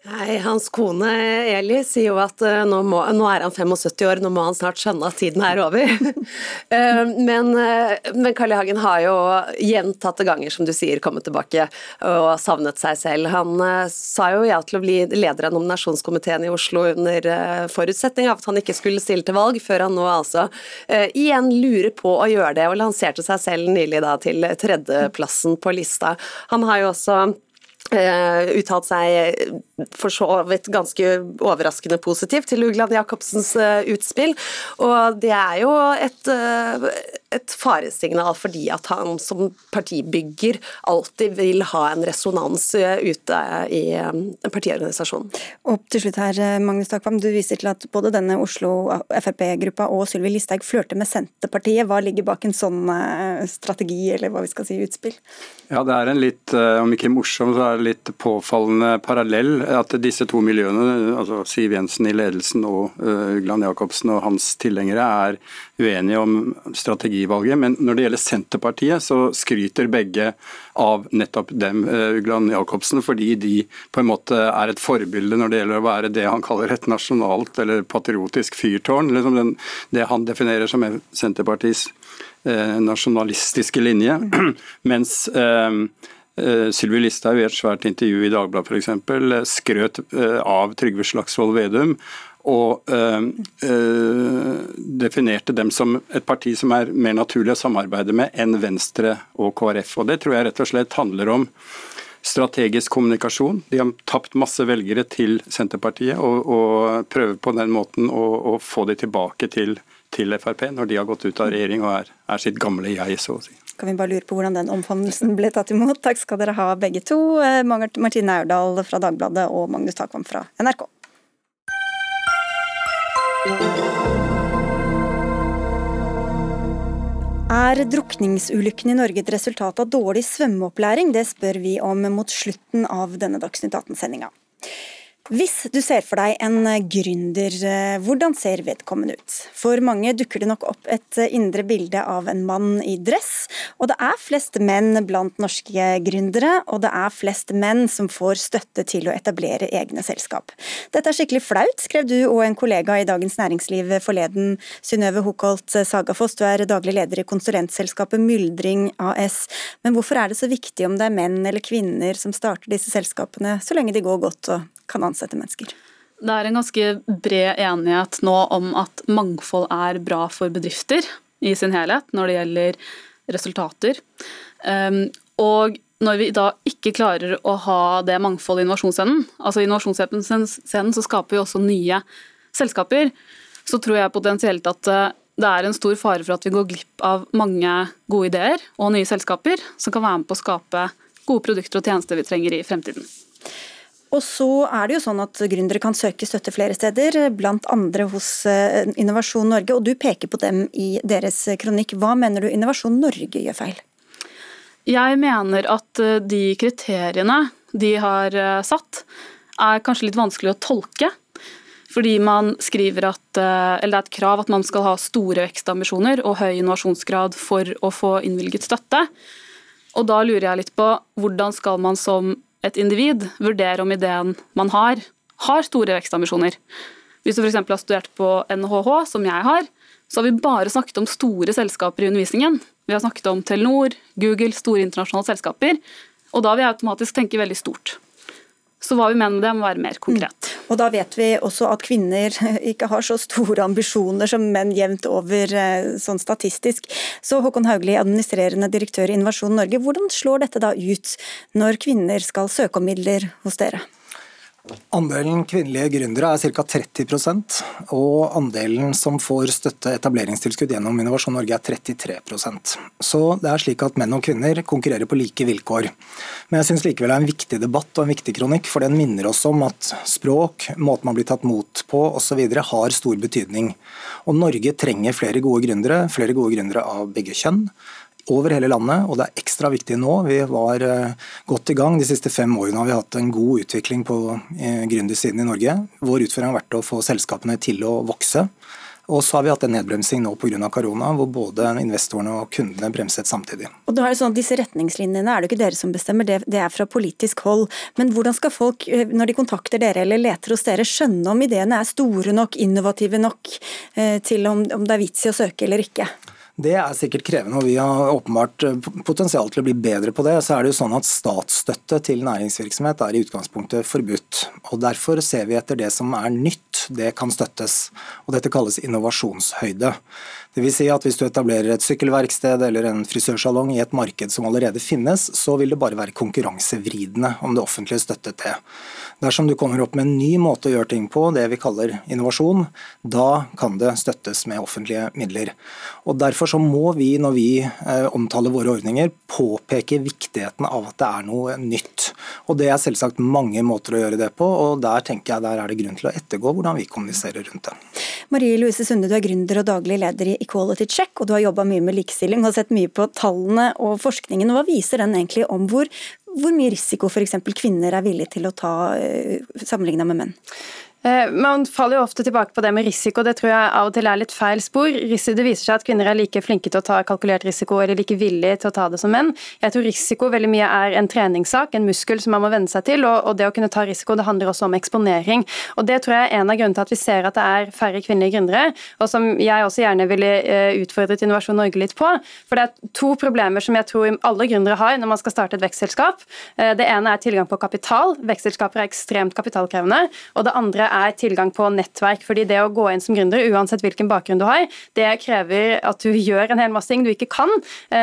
Nei, Hans kone Eli sier jo at uh, nå, må, nå, er han 75 år, nå må han snart skjønne at tiden er over. uh, men, uh, men Carl. Hagen har jo gjentatte ganger, som du sier, kommet tilbake og savnet seg selv. Han sa jo ja til å bli leder av nominasjonskomiteen i Oslo under forutsetning av at han ikke skulle stille til valg, før han nå altså igjen lurer på å gjøre det, og lanserte seg selv nylig da til tredjeplassen på lista. Han har jo også Uh, uttalt seg for så vidt ganske overraskende positivt til Ugland Jacobsens uh, utspill. Og det er jo et, et, faresignal fordi at han som partibygger alltid vil ha en resonans ute i partiorganisasjonen. Og til slutt her, Magnus Takvam, du viser til at både denne Oslo Frp-gruppa og Sylvi Listhaug flørter med Senterpartiet. Hva ligger bak en sånn strategi, eller hva vi skal si, utspill? Ja, det er en litt, om ikke morsom, så er det litt påfallende parallell at disse to miljøene, altså Siv Jensen i ledelsen og Ugland Jacobsen og hans tilhengere, er uenige om strategivalget. Men når det gjelder Senterpartiet, så skryter begge av nettopp dem, uh, Ugland Jacobsen, fordi de på en måte er et forbilde når det gjelder å være det han kaller et nasjonalt eller patriotisk fyrtårn. Liksom den, det han definerer som Senterpartiets eh, nasjonalistiske linje. Mens eh, Sylvi Listhaug i et svært intervju i Dagbladet f.eks. skrøt uh, av Trygve Slagsvold Vedum og øh, øh, definerte dem som et parti som er mer naturlig å samarbeide med enn Venstre og KrF. Og Det tror jeg rett og slett handler om strategisk kommunikasjon. De har tapt masse velgere til Senterpartiet, og, og prøver på den måten å, å få de tilbake til, til, Frp når de har gått ut av regjering og er, er sitt gamle jeg, så å si. Kan vi bare lure på hvordan den omfavnelsen ble tatt imot. Takk skal dere ha begge to. Eh, Martine Aurdal fra Dagbladet og Magnus Takvam fra NRK. Er drukningsulykken i Norge et resultat av dårlig svømmeopplæring? Det spør vi om mot slutten av denne Dagsnytt 18-sendinga. Hvis du ser for deg en gründer, eh, hvordan ser vedkommende ut? For mange dukker det nok opp et eh, indre bilde av en mann i dress, og det er flest menn blant norske gründere, og det er flest menn som får støtte til å etablere egne selskap. Dette er skikkelig flaut, skrev du og en kollega i Dagens Næringsliv forleden. Synnøve Hokolt Sagafoss, du er daglig leder i konsulentselskapet Myldring AS. Men hvorfor er det så viktig om det er menn eller kvinner som starter disse selskapene, så lenge de går godt og kan ansette mennesker? Det er en ganske bred enighet nå om at mangfold er bra for bedrifter i sin helhet når det gjelder resultater. Ehm, og når vi da ikke klarer å ha det mangfoldet i innovasjonsscenen, altså i innovasjonsscenen så skaper vi også nye selskaper, så tror jeg potensielt at eh, det er en stor fare for at vi går glipp av mange gode ideer og nye selskaper som kan være med på å skape gode produkter og tjenester vi trenger i fremtiden. Og så er det jo sånn at Gründere kan søke støtte flere steder, andre hos eh, Innovasjon Norge. og Du peker på dem i deres kronikk. Hva mener du Innovasjon Norge gjør feil? Jeg mener at eh, de kriteriene de har eh, satt, er kanskje litt vanskelig å tolke. Fordi man skriver at, eller det er et krav at man skal ha store vekstambisjoner og høy innovasjonsgrad for å få innvilget støtte. Og da lurer jeg litt på hvordan skal man som et individ vurdere om ideen man har, har store vekstambisjoner. Hvis du f.eks. har studert på NHH, som jeg har, så har vi bare snakket om store selskaper i undervisningen. Vi har snakket om Telenor, Google, store internasjonale selskaper. Og da vil jeg automatisk tenke veldig stort. Så hva vi mener med det, må være mer konkret. Mm. Og da vet vi også at kvinner ikke har så store ambisjoner som menn jevnt over eh, sånn statistisk. Så Håkon Haugli, administrerende direktør i Innovasjon Norge, hvordan slår dette da ut når kvinner skal søke om midler hos dere? Andelen kvinnelige gründere er ca. 30% og andelen som får støtte etableringstilskudd gjennom Innovasjon Norge er 33% Så det er slik at menn og kvinner konkurrerer på like vilkår. Men jeg syns likevel det er en viktig debatt og en viktig kronikk, for den minner oss om at språk, måten man blir tatt mot på osv. har stor betydning. Og Norge trenger flere gode gründere, flere gode gründere av begge kjønn over hele landet, og det er ekstra viktig nå. Vi var eh, godt i gang. De siste fem årene har vi hatt en god utvikling på eh, gründersiden i Norge. Vår utfordring har vært å få selskapene til å vokse. Og så har vi hatt en nedbremsing nå pga. korona, hvor både investorene og kundene bremset samtidig. Og da er det sånn at Disse retningslinjene er det jo ikke dere som bestemmer, det, er fra politisk hold. Men hvordan skal folk, eh, når de kontakter dere eller leter hos dere, skjønne om ideene er store nok, innovative nok til om det er vits i å søke eller ikke? Det er sikkert krevende, og vi har åpenbart eh, potensial til å bli bedre på det. Så er det jo sånn at Statsstøtte til næringsvirksomhet er i utgangspunktet forbudt. og Derfor ser vi etter det som er nytt, det kan støttes. og Dette kalles innovasjonshøyde. Det vil si at Hvis du etablerer et sykkelverksted eller en frisørsalong i et marked som allerede finnes, så vil det bare være konkurransevridende om det offentlige støttet det. Dersom du kommer opp med en ny måte å gjøre ting på, det vi kaller innovasjon, da kan det støttes med offentlige midler. Og Derfor så må vi, når vi eh, omtaler våre ordninger, påpeke viktigheten av at det er noe nytt. Og Det er selvsagt mange måter å gjøre det på, og der tenker jeg der er det grunn til å ettergå hvordan vi kommuniserer rundt det. Marie Louise Sunde, du er gründer og daglig leder i Equality Check, og du har jobba mye med likestilling og sett mye på tallene og forskningen. Hva viser den egentlig om hvor hvor mye risiko f.eks. kvinner er villige til å ta eh, sammenligna med menn? Eh, man faller jo ofte tilbake på det med risiko, det tror jeg av og til er litt feil spor. Det viser seg at kvinner er like flinke til å ta kalkulert risiko eller like villige til å ta det som menn. Jeg tror risiko veldig mye er en treningssak, en muskel som man må venne seg til. Og, det å kunne ta risiko det handler også om eksponering. Og Det tror jeg er en av grunnene til at vi ser at det er færre kvinnelige gründere, og som jeg også gjerne ville eh, utfordret Innovasjon Norge litt på. For det er to problemer som jeg tror alle gründere har når man skal starte et vekstselskap. Eh, det ene er tilgang på kapital. Vekstselskaper er ekstremt kapitalkrevende. Og det andre er tilgang på nettverk. fordi det å gå inn som gründer, uansett hvilken bakgrunn du har, det krever at du gjør en hel masse ting du ikke kan.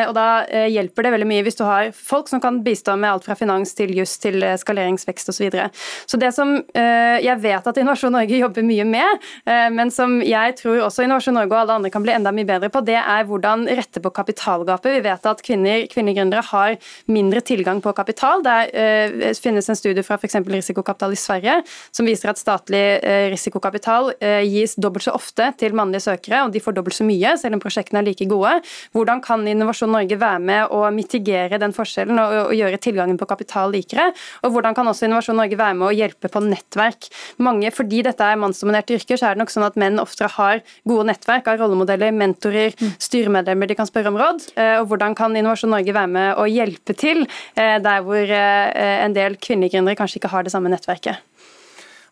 og Da hjelper det veldig mye hvis du har folk som kan bistå med alt fra finans til juss til skaleringsvekst osv. Så, videre. så det som jeg vet at Innovasjon Norge jobber mye med, men som jeg tror også Innovasjon Norge og alle andre kan bli enda mye bedre på, det er hvordan rette på kapitalgapet. Vi vet at kvinner, kvinnegründere har mindre tilgang på kapital. Det finnes en studie fra f.eks. Risikokapital i Sverige som viser at statlig risikokapital gis dobbelt så ofte til mannlige søkere, og de får dobbelt så mye, selv om prosjektene er like gode. Hvordan kan Innovasjon Norge være med å mitigere den forskjellen og, og gjøre tilgangen på kapital likere? Og hvordan kan også Innovasjon Norge være med å hjelpe på nettverk? Mange, Fordi dette er mannsdominerte yrker, så er det nok sånn at menn oftere har gode nettverk av rollemodeller, mentorer, mm. styremedlemmer de kan spørre om råd. Eh, og hvordan kan Innovasjon Norge være med å hjelpe til eh, der hvor eh, en del kvinnelige gründere kanskje ikke har det samme nettverket?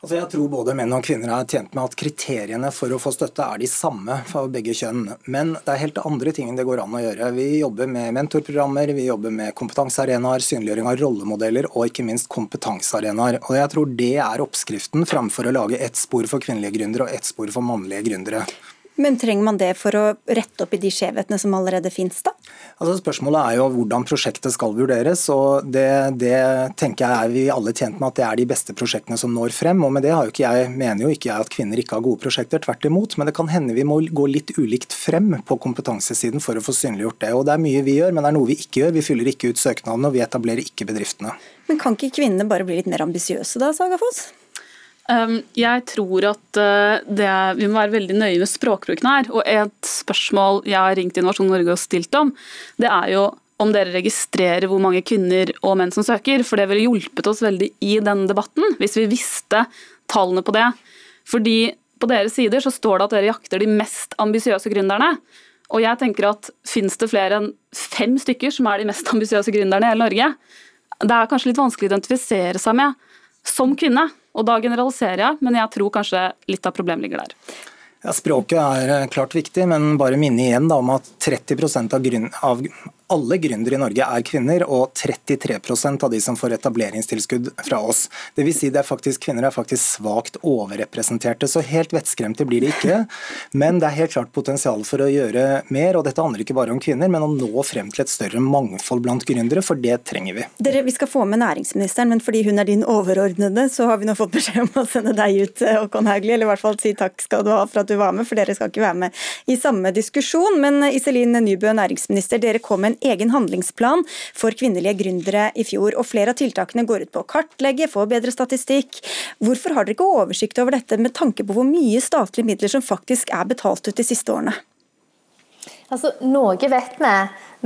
Altså jeg tror både menn og kvinner er tjent med at kriteriene for å få støtte er de samme for begge kjønn. Men det er helt andre ting det går an å gjøre. Vi jobber med mentorprogrammer, vi jobber med kompetansearenaer, synliggjøring av rollemodeller og ikke minst kompetansearenaer. Og jeg tror det er oppskriften framfor å lage ett spor for kvinnelige gründere og ett spor for mannlige gründere. Men trenger man det for å rette opp i de skjevhetene som allerede finnes, da? Altså Spørsmålet er jo hvordan prosjektet skal vurderes. og det, det, tenker jeg er vi alle tjent med at det er de beste prosjektene som når frem. og med det har jo ikke jeg, mener jo ikke jeg at kvinner ikke har gode prosjekter, tvert imot. Men det kan hende vi må gå litt ulikt frem på kompetansesiden for å få synliggjort det. og Det er mye vi gjør, men det er noe vi ikke gjør. Vi fyller ikke ut søknadene, og vi etablerer ikke bedriftene. Men kan ikke kvinnene bare bli litt mer ambisiøse da, Saga Foss? Um, jeg tror at uh, det, vi må være veldig nøye med språkbruken her. Og et spørsmål jeg har ringt Innovasjon Norge og stilt om, det er jo om dere registrerer hvor mange kvinner og menn som søker. For det ville hjulpet oss veldig i denne debatten hvis vi visste tallene på det. Fordi på deres sider så står det at dere jakter de mest ambisiøse gründerne. Og jeg tenker at fins det flere enn fem stykker som er de mest ambisiøse gründerne i hele Norge? Det er kanskje litt vanskelig å identifisere seg med som kvinne. Og da generaliserer jeg, men jeg tror kanskje litt av problemet ligger der. Ja, Språket er eh, klart viktig, men bare minne igjen da, om at 30% av, grunn, av alle gründere i Norge er kvinner, og 33% av de som får etableringstilskudd fra oss. Det vil si det er faktisk Kvinner er faktisk svakt overrepresenterte, så helt vettskremte blir de ikke. Men det er helt klart potensial for å gjøre mer, og dette handler ikke bare om kvinner, men å nå frem til et større mangfold blant gründere, for det trenger vi. Dere, Vi skal få med næringsministeren, men fordi hun er din overordnede, så har vi nå fått beskjed om å sende deg ut, eh, Håkon Hauglie, eller i hvert fall si takk skal du ha for at du var med, for dere skal ikke være med i samme diskusjon. Men eh, Iselin Nybø, næringsminister, dere kom med en egen handlingsplan for kvinnelige gründere i fjor. og Flere av tiltakene går ut på å kartlegge, få bedre statistikk. Hvorfor har dere ikke oversikt over dette, med tanke på hvor mye statlige midler som faktisk er betalt ut de siste årene? Altså, Noe vet vi,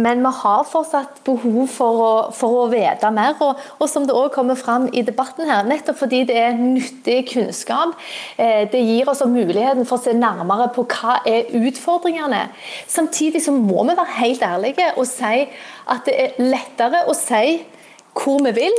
men vi har fortsatt behov for å, for å vite mer. Og, og, som det også kommer fram i debatten her, nettopp fordi det er nyttig kunnskap. Eh, det gir oss muligheten for å se nærmere på hva er utfordringene. Samtidig så må vi være helt ærlige og si at det er lettere å si hvor vi vil,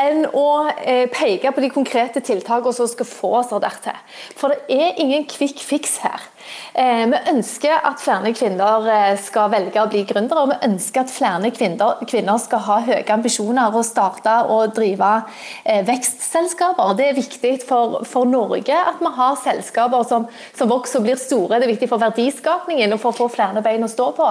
enn å eh, peke på de konkrete tiltakene som skal få oss dertil. For det er ingen quick fix her. Eh, vi ønsker at flere kvinner eh, skal velge å bli gründere, og vi ønsker at flere kvinner, skal ha høye ambisjoner og starte og drive vekstselskaper. Det er viktig for, for Norge at vi har selskaper som, som, vokser og blir store. Det er viktig for verdiskapningen og for å få flere bein å stå på.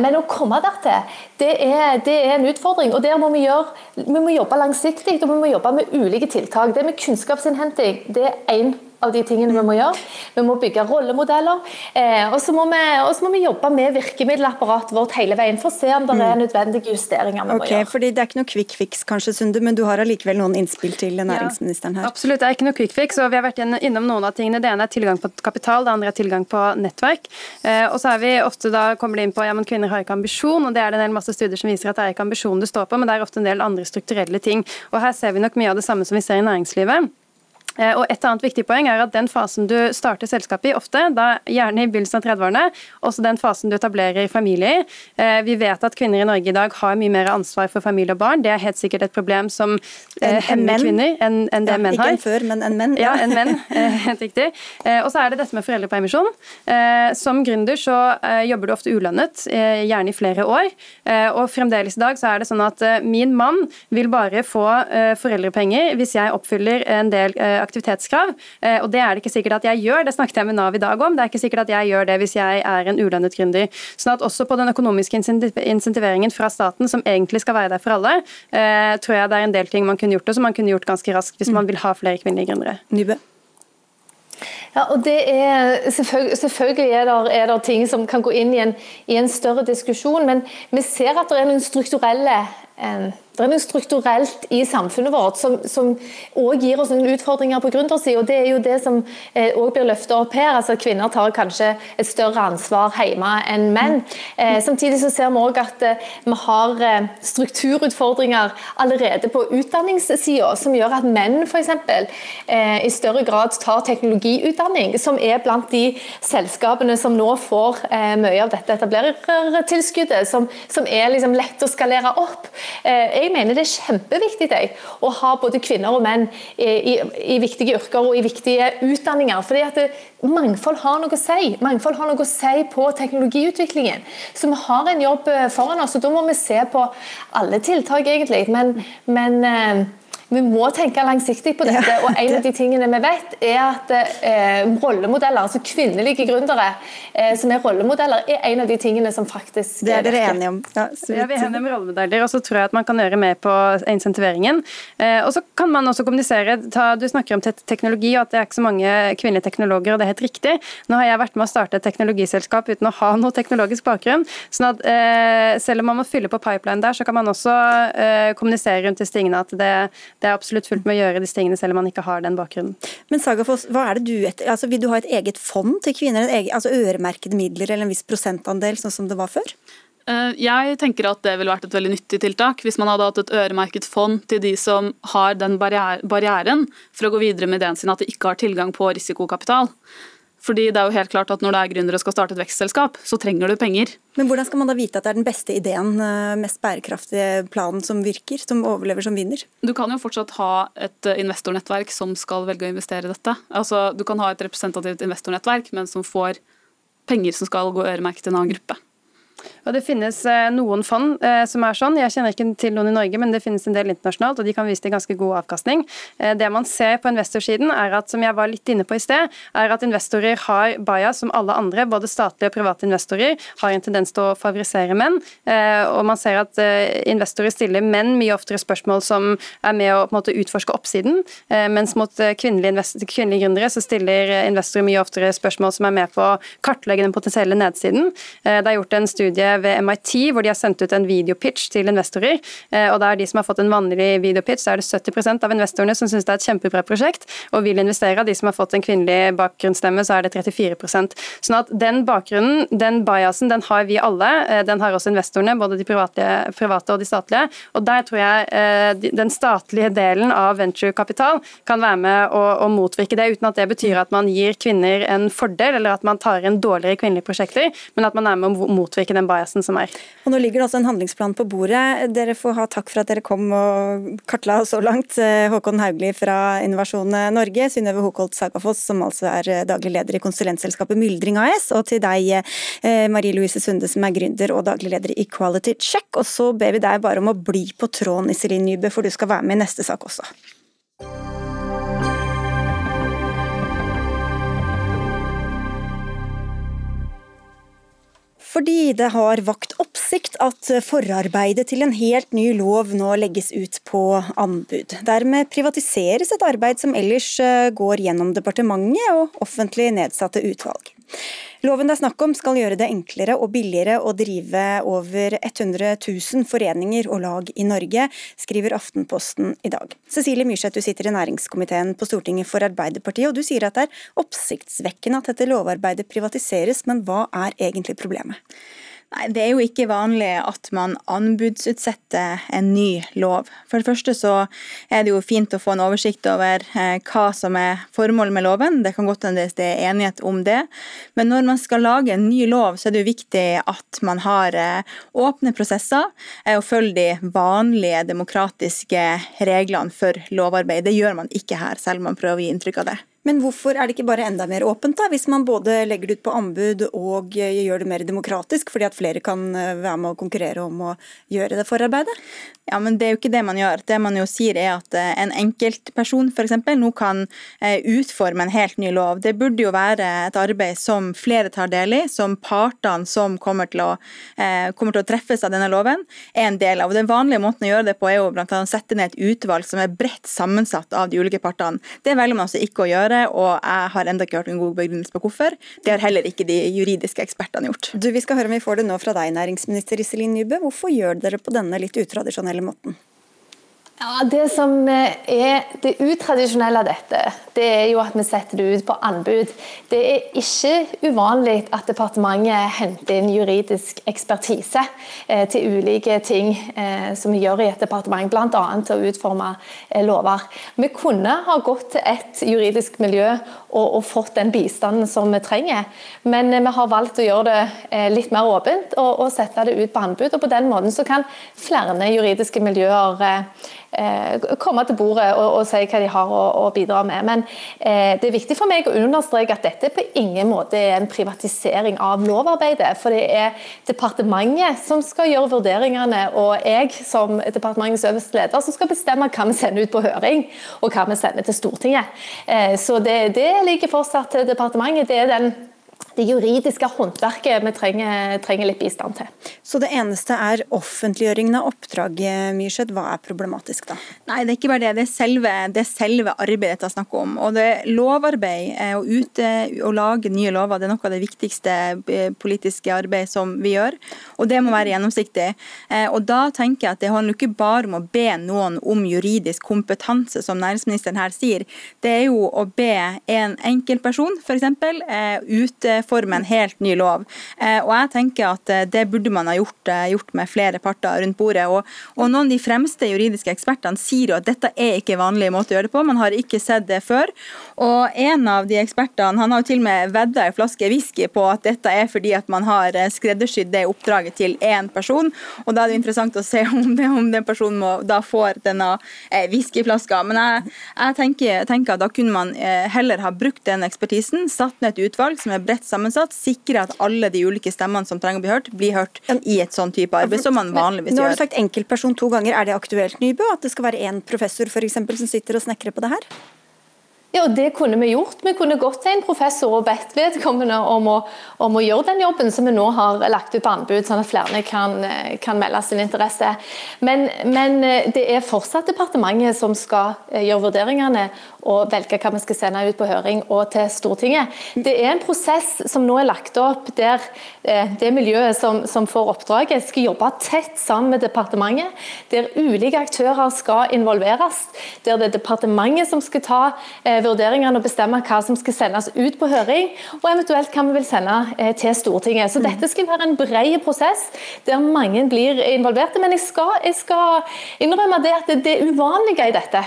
Men å komme dertil, det er, det er en utfordring. og der må vi, gjøre, vi må jobbe langsiktig og vi må jobbe med ulike tiltak. Det med kunnskapsinnhenting det er én av de tingene vi må gjøre. Vi må bygge rollemodeller. Eh, og så må, må, vi jobbe med virkemiddelapparatet vårt hele veien for å se om det er mm. nødvendige justeringer vi okay, må gjøre. Fordi Det er ikke noe quick fix, kanskje, Sunde, men du har allikevel noen innspill til næringsministeren her? Ja, absolutt, det er ikke noe quick fix. og Vi har vært innom noen av tingene. Det ene er tilgang på kapital, det andre er tilgang på nettverk. Eh, og så er vi ofte da kommer det inn på ja, men kvinner har ikke ambisjon, og det er det en hel masse studier som viser at det er ikke ambisjon du står på, men det er ofte en del andre strukturelle ting. Og Her ser vi nok mye av det samme som vi ser i næringslivet. Eh, og Et annet viktig poeng er at den fasen du starter selskapet i, ofte, da gjerne i begynnelsen av 30-årene, også den fasen du etablerer familie i. Eh, vi vet at kvinner i Norge i dag har mye mer ansvar for familie og barn. Det er helt sikkert et problem som eh, en, hemmer en kvinner enn en det ja, menn har. Ikke en før, men en menn. Ja, en menn, helt riktig. Og så er det dette med foreldrepermisjon. Som gründer så jobber du ofte ulønnet, gjerne i flere år. Og fremdeles i dag så er det sånn at min mann vil bare få foreldrepenger hvis jeg oppfyller en del aktiviteter aktivitetskrav. Og det er det ikke sikkert at jeg gjør, det snakket jeg med Nav i dag om. Det er ikke sikkert at jeg gjør det hvis jeg er en ulønnet gründer. Sånn at også på den økonomiske insentiveringen fra staten, som egentlig skal være der for alle, tror jeg det er en del ting man kunne gjort, og som man kunne gjort ganske raskt hvis man vil ha flere kvinnelige gründere. Nybø. Ja, og det er, selvfølgelig, selvfølgelig er, det, er det ting som kan gå inn i en, i en, større diskusjon, men vi ser at det er noen strukturelle eh, det er noe strukturelt i samfunnet vårt som, òg gir oss noen utfordringer på gründersida. Det er jo det som òg også blir løftet opp her. altså Kvinner tar kanskje et større ansvar hjemme enn menn. Eh, samtidig så ser vi også at eh, vi har eh, strukturutfordringer allerede på utdanningssida, som gjør at menn f.eks. Eh, i større grad tar teknologiutdanning, som er blant de selskapene som nå får eh, mye av dette etablerertilskuddet, som, som er liksom lett å skalere opp. Eh, jeg mener det er kjempeviktig jeg, å ha både kvinner og menn i, i, viktige yrker og i viktige utdanninger. fordi at det, Mangfold har noe å si. Mangfold har noe å si på teknologiutviklingen. Så vi har en jobb eh, foran oss, og da må vi se på alle tiltak, egentlig. Men, men eh, vi må tenke langsiktig på dette. og En av de tingene vi vet, er at eh, rollemodeller, altså kvinnelige gründere eh, som er rollemodeller, er en av de tingene som faktisk Det er dere enige om? Ja, ja, vi er enige om rollemodeller, og så tror jeg at man kan gjøre mer på insentiveringen. Eh, og så kan man også kommunisere. Ta, du snakker om te teknologi og at det er ikke så mange kvinnelige teknologer, og det er helt riktig. Nå har jeg vært med å starte et teknologiselskap uten å ha noe teknologisk bakgrunn. sånn at eh, selv om man må fylle på pipeline der, så kan man også eh, kommunisere rundt disse tingene at det det er absolutt fullt med å gjøre disse tingene selv om man ikke har den bakgrunnen. Men Sagafoss, hva er det du etter, altså Vil du ha et eget fond til kvinner? Egen, altså Øremerkede midler eller en viss prosentandel, sånn som det var før? Eh, jeg tenker at det ville vært et veldig nyttig tiltak hvis man hadde hatt et øremerket fond til de som har den barrieren for å gå videre med ideen sin at de ikke har tilgang på risikokapital. Fordi det er jo helt klart at Når det er gründere og skal starte et vekstselskap, så trenger du penger. Men Hvordan skal man da vite at det er den beste ideen, eh, mest bærekraftige planen som virker, som overlever som vinner? Du kan jo fortsatt ha et eh, investornettverk som skal velge å investere i dette. Altså, Du kan ha et representativt investornettverk, men som får penger som skal gå øremerket til en annen gruppe. Og Det finnes eh, noen fond eh, som er sånn. Jeg kjenner ikke til noen i Norge, men det finnes en del internasjonalt, og de kan vise til ganske god avkastning. Eh, det man ser på investorsiden, er at, som jeg var litt inne på i sted, er at investorer har bias som alle andre, både statlige og private investorer, har en tendens til å favorisere menn. Og man ser at investorer stiller menn mye oftere spørsmål som er med å på en måte, utforske oppsiden, mens mot kvinnelige, kvinnelige gründere så stiller investorer mye oftere spørsmål som er med på å kartlegge den potensielle nedsiden. Det er gjort en studie studie ved MIT hvor de har sendt ut en videopitch til investorer. eh, og da er De som har fått en vanlig videopitch, så er det 70% av investorene som syns det er et kjempebra prosjekt og vil investere. Av de som har fått en kvinnelig bakgrunnsstemme, så er det 34% Sånn at Den bakgrunnen, den biasen, den har vi alle. Eh, den har også investorene, både de private, private og de statlige. Og Der tror jeg eh, den statlige delen av venturekapital kan være med å, å motvirke det, uten at det betyr at man gir kvinner en fordel, eller at man tar inn dårligere kvinnelige prosjekter, men at man er med å motvirke den biasen som er. Og Nå ligger det også en handlingsplan på bordet. Dere får ha takk for at dere kom og kartla så langt. Eh, Håkon Haugli fra Innovasjon Norge, Synnøve Hokolt Sagafoss, som altså er eh, daglig leder i konsulentselskapet Myldring AS, og til deg, eh, Marie Louise Sunde, som er gründer og daglig leder i Quality Check. Og så ber vi deg bare om å bli på tråden, Iselin Nybø, for du skal være med i neste sak også. Fordi det har vakt oppsikt at forarbeidet til en helt ny lov nå legges ut på anbud. Dermed privatiseres et arbeid som ellers eh, går gjennom departementet og offentlig nedsatte utvalg. Loven det er snakk om skal gjøre det enklere og billigere å drive over 100 000 foreninger og lag i Norge, skriver Aftenposten i dag. Cecilie Myrseth, du sitter i næringskomiteen på Stortinget for Arbeiderpartiet, og du sier at det er oppsiktsvekkende at dette lovarbeidet privatiseres, men hva er egentlig problemet? Nei, Det er jo ikke vanlig at man anbudsutsetter en ny lov. For det første så er det jo fint å få en oversikt over eh, hva som er formålet med loven. Det kan godt hende det er enighet om det. Men når man skal lage en ny lov, så er det jo viktig at man har eh, åpne prosesser eh, og følger de vanlige demokratiske reglene for lovarbeid. Det gjør man ikke her, selv om man prøver å gi inntrykk av det. Men hvorfor er det ikke bare enda mer åpent, da, hvis man både legger det ut på anbud og eh, gjør det mer demokratisk, fordi at flere kan eh, være med å konkurrere om å gjøre det forarbeidet? Ja, men Det er jo ikke det man gjør. Det man jo sier er at eh, en enkeltperson f.eks. nå kan utforme en helt ny lov. Det burde jo være et arbeid som flere tar del i, som partene som kommer til å, kommer til å treffes av denne loven, er en del av. Den vanlige måten å gjøre det på er jo annet å sette ned et utvalg som er bredt sammensatt av de ulike partene. Det velger man altså ikke å gjøre gjøre, og jeg har ennå ikke hørt en god begrunnelse på hvorfor. Det har heller ikke de juridiske ekspertene gjort. Du, Vi skal høre om vi får det nå fra deg, næringsminister Iselin Nybø. Hvorfor gjør dere på denne litt utradisjonelle måten? Ja, Det som eh, er det utradisjonelle av dette, det er jo at vi setter det ut på anbud. Det er ikke uvanlig at departementet henter inn juridisk ekspertise eh, til ulike ting eh, som vi gjør i et departement, bl.a. til å utforme lover. Vi kunne ha gått til et juridisk miljø og, og, fått den bistanden som vi trenger, men eh, vi har valgt å gjøre det eh, litt mer åpent og, og, sette det ut på anbud. og På den måten så kan flere juridiske miljøer Eh, komme til bordet og, og, si hva de har å, å bidra med. Men eh, det er viktig for meg å understreke at dette på ingen måte er en privatisering av lovarbeidet. For det er departementet som skal gjøre vurderingene, og jeg som departementets øverste leder som skal bestemme hva vi sender ut på høring, og hva vi sender til Stortinget. Eh, så det, det ligger fortsatt til departementet. Det er den det juridiske håndverket vi trenger, trenger, litt bistand til. Så det eneste er offentliggjøringen av oppdraget, Myrseth. Hva er problematisk da? Nei, det er ikke bare det. Det er selve, det er selve arbeidet dette er snakk om. Og det lovarbeid eh, å ute å lage nye lover, det er noe av det viktigste eh, politiske arbeidet som vi gjør. Og det må være gjennomsiktig. Eh, og da tenker jeg at det handler ikke bare om å be noen om juridisk kompetanse, som næringsministeren her sier. Det er jo å be en enkeltperson, f.eks., utforme en helt ny lov. Eh, og jeg tenker at eh, Det burde man ha gjort, eh, gjort med flere parter rundt bordet. Og, og, Noen av de fremste juridiske ekspertene sier jo at dette er ikke vanlig måte å gjøre det på. Man har ikke sett det før. Og En av de ekspertene han har jo til og med vedda en flaske whisky på at dette er fordi at man har skreddersydd det oppdraget til én person. og Da er det interessant å se om, det, om den personen må, da får denne whiskyflaska. Men jeg, jeg tenker, tenker, at da kunne man heller ha brukt den ekspertisen, satt ned et utvalg som er bredt sammensatt, sikre at alle de ulike stemmene som trenger å bli hørt, blir hørt i et sånn type arbeid som man vanligvis gjør. Nå har du sagt enkeltperson to ganger. Er det aktuelt, Nybø? At det skal være én professor for eksempel, som sitter og snekrer på det her? Ja, og Det kunne vi gjort. Vi kunne gått til en professor og bedt vedkommende om å, om å gjøre den jobben som vi nå har lagt ut på anbud, sånn at flere kan, kan melde sin interesse. Men, men, det er fortsatt departementet som skal eh, gjøre vurderingene og velge hva vi skal sende ut på høring og til Stortinget. Det er en prosess som nå er lagt opp der eh, det miljøet som, som får oppdraget, skal jobbe tett sammen med departementet, der ulike aktører skal involveres, der det er departementet som skal ta eh, vurderingene og bestemme hva som skal sendes ut på høring, og eventuelt hva vi vil sende eh, til Stortinget. Så Dette skal være en bred prosess der mange blir involverte. Men jeg skal, jeg skal innrømme det at det, uvanlige i dette,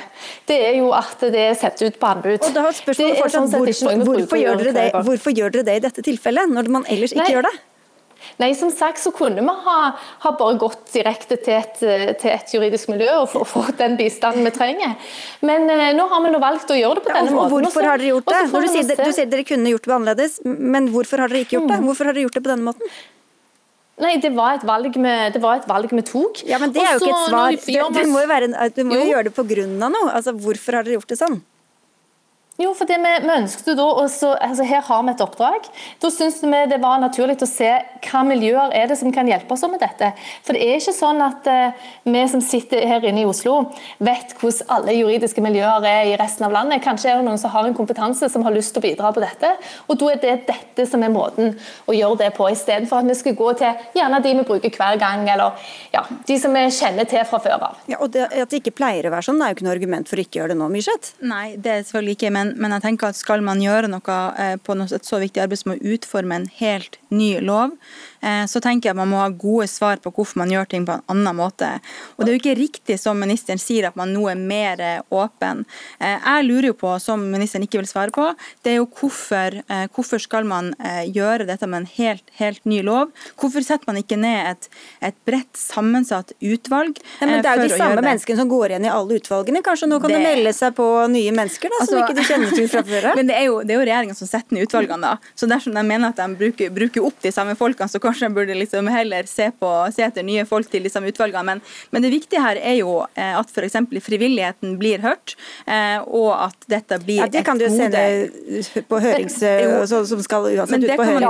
det er jo at det er sendt ut på anbud. Og da har spørsmålet fortsatt, sånn hvorfor, hvorfor, gjør det, hvorfor, gjør dere det, i dette tilfellet, når man ellers ikke Nei. gjør det? Nei, som sagt så kunne vi ha, ha bare gått direkte til et, til et juridisk miljø og fått den bistanden vi trenger. Men eh, nå har vi nå valgt å gjøre det på denne ja, måten. Hvorfor har dere gjort det? Du sier, du sier dere kunne gjort det annerledes, men hvorfor har dere ikke gjort det? Mm. Hvorfor har dere gjort det på denne måten? Nei, det var et valg vi, et valg vi tok. Ja, Men det er jo ikke et svar. Du, du må jo, være, du må jo gjøre det pga. noe. Altså, Hvorfor har dere gjort det sånn? Jo, for det vi, vi ønsket da, også, altså Her har vi et oppdrag. Da syns vi det var naturlig å se hva miljøer er det som kan hjelpe oss med dette. For det er ikke sånn at uh, vi som sitter her inne i Oslo, vet hvordan alle juridiske miljøer er i resten av landet. Kanskje er det noen som har en kompetanse som har lyst til å bidra på dette. Og da er det dette som er måten å gjøre det på, istedenfor at vi skal gå til gjerne de vi bruker hver gang, eller ja, de som vi kjenner til fra før av. Ja, og det, At det ikke pleier å være sånn, det er jo ikke noe argument for å ikke gjøre det nå, Myrseth? Nei, det er selvfølgelig ikke. men men, men, jeg tenker at skal man gjøre noe eh, på et så viktig arbeid som å utforme en helt ny lov, så tenker jeg at man må ha gode svar på hvorfor man gjør ting på en annen måte. Og det er jo ikke riktig som ministeren sier at man nå er mer åpen. Jeg lurer jo på, som ministeren ikke vil svare på, det er jo hvorfor, hvorfor skal man gjøre dette med en helt, helt ny lov? Hvorfor setter man ikke ned et, et bredt sammensatt utvalg? Ja, men det er jo de samme menneskene som går igjen i alle utvalgene. Kanskje nå kan det, det melde seg på nye mennesker da, altså, som ikke de kjenner til fra før Men det er jo, det er jo regjeringa som setter ned utvalgene, da. Så dersom de mener at de bruker, bruker opp de samme folkene, så kanskje de burde liksom heller se, på, se etter nye folk til disse utvalgene. Men, men det viktige her er jo eh, at f.eks. frivilligheten blir hørt, eh, og at dette blir ja, det kan du jo sende på hørings... som skal uansett ut på høring.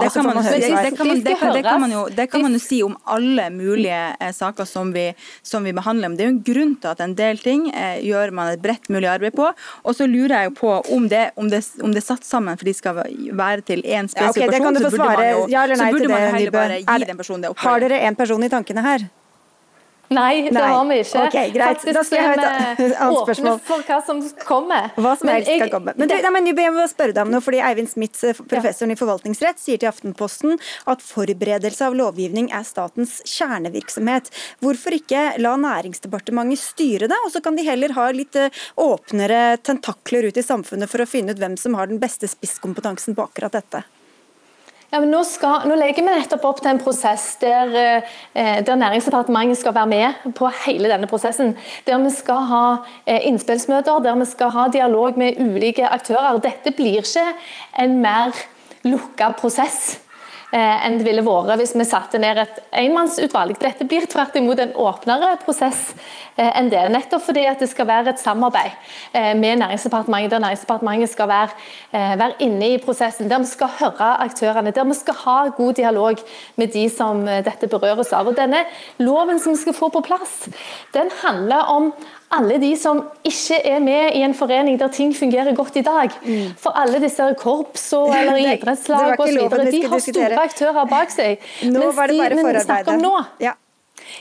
Det kan man jo det kan man jo si om alle mulige eh, saker som vi, som vi behandler. Men det er jo en grunn til at en del ting gjør man et bredt mulig arbeid på. Og så lurer jeg jo på om det, om det, om det er satt sammen for de skal være til én spesifikk ja, okay, person, så burde man jo, ja så burde man jo heller bare gi den personen det oppdraget. Har dere en person i tankene her? Nei, det har vi ikke. Okay, greit. Faktisk, da skal jeg ha et annet spørsmål. for hva som kommer. Hva som helst skal komme. Men, du, nei, men jeg må spørre deg om noe, fordi Eivind Smith, professoren ja. i forvaltningsrett, sier til Aftenposten at forberedelse av lovgivning er statens kjernevirksomhet. Hvorfor ikke la Næringsdepartementet styre det, og så kan de heller ha litt eh, åpnere tentakler ut i samfunnet for å finne ut hvem som har den beste spisskompetansen på akkurat dette? Ja, men nå, skal, nå, legger vi nettopp opp til en prosess der, eh, der, Næringsdepartementet skal være med på hele denne prosessen. Der vi skal ha eh, innspillsmøter, der vi skal ha dialog med ulike aktører. Dette blir ikke en mer lukka prosess. Eh, enn det ville vært hvis vi satte ned et enmannsutvalg. Dette blir tvert imot en åpnere prosess eh, enn det. Nettopp fordi at det skal være et samarbeid eh, med Næringsdepartementet, der Næringsdepartementet skal være, være inne i prosessen. Der vi skal høre aktørene, der vi skal ha god dialog med de som dette berøres av. Og Denne loven som vi skal få på plass, den handler om alle de som ikke er med i en forening der ting fungerer godt i dag. Mm. For alle disse korps og, eller idrettslag osv. De har store aktører bak seg. Nå Mens var det bare de vi snakker om nå, ja.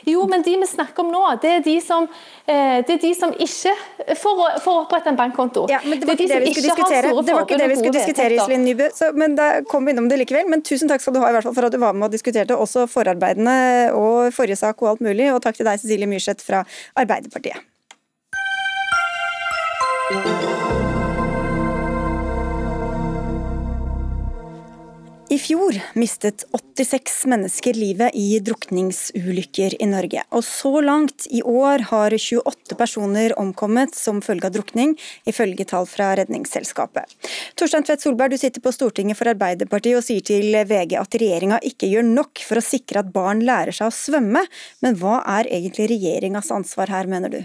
Jo, men de vi snakker om nå, det er de som, eh, det er de som ikke får, får opprette en bankkonto. Ja, men Det var ikke det, det vi skulle diskutere, det var ikke det vi skulle diskutere Iselin Nybø, så, men da kom vi innom det likevel. Men tusen takk skal du ha i hvert fall for at du var med og diskuterte også forarbeidene og forrige sak og alt mulig. Og takk til deg, Cecilie Myrseth fra Arbeiderpartiet. I fjor mistet 86 mennesker livet i drukningsulykker i Norge. Og så langt i år har 28 personer omkommet som følge av drukning, ifølge tall fra Redningsselskapet. Torstein Tvedt Solberg, du sitter på Stortinget for Arbeiderpartiet og sier til VG at regjeringa ikke gjør nok for å sikre at barn lærer seg å svømme. Men hva er egentlig regjeringas ansvar her, mener du?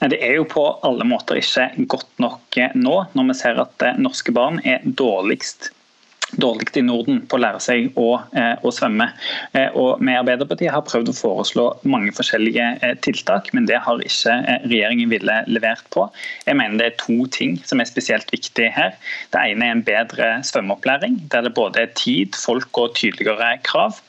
Nei, Det er jo på alle måter ikke godt nok eh, nå, når vi ser at eh, norske barn er dårligst dårligst i Norden på å lære seg å, eh, å svømme. Og Vi i Arbeiderpartiet har prøvd å foreslå mange forskjellige tiltak, men det har ikke regjeringen ville levert på. Jeg mener det er to ting som er spesielt viktige her. Det ene er en bedre svømmeopplæring, der det både er tid, folk og tydeligere krav.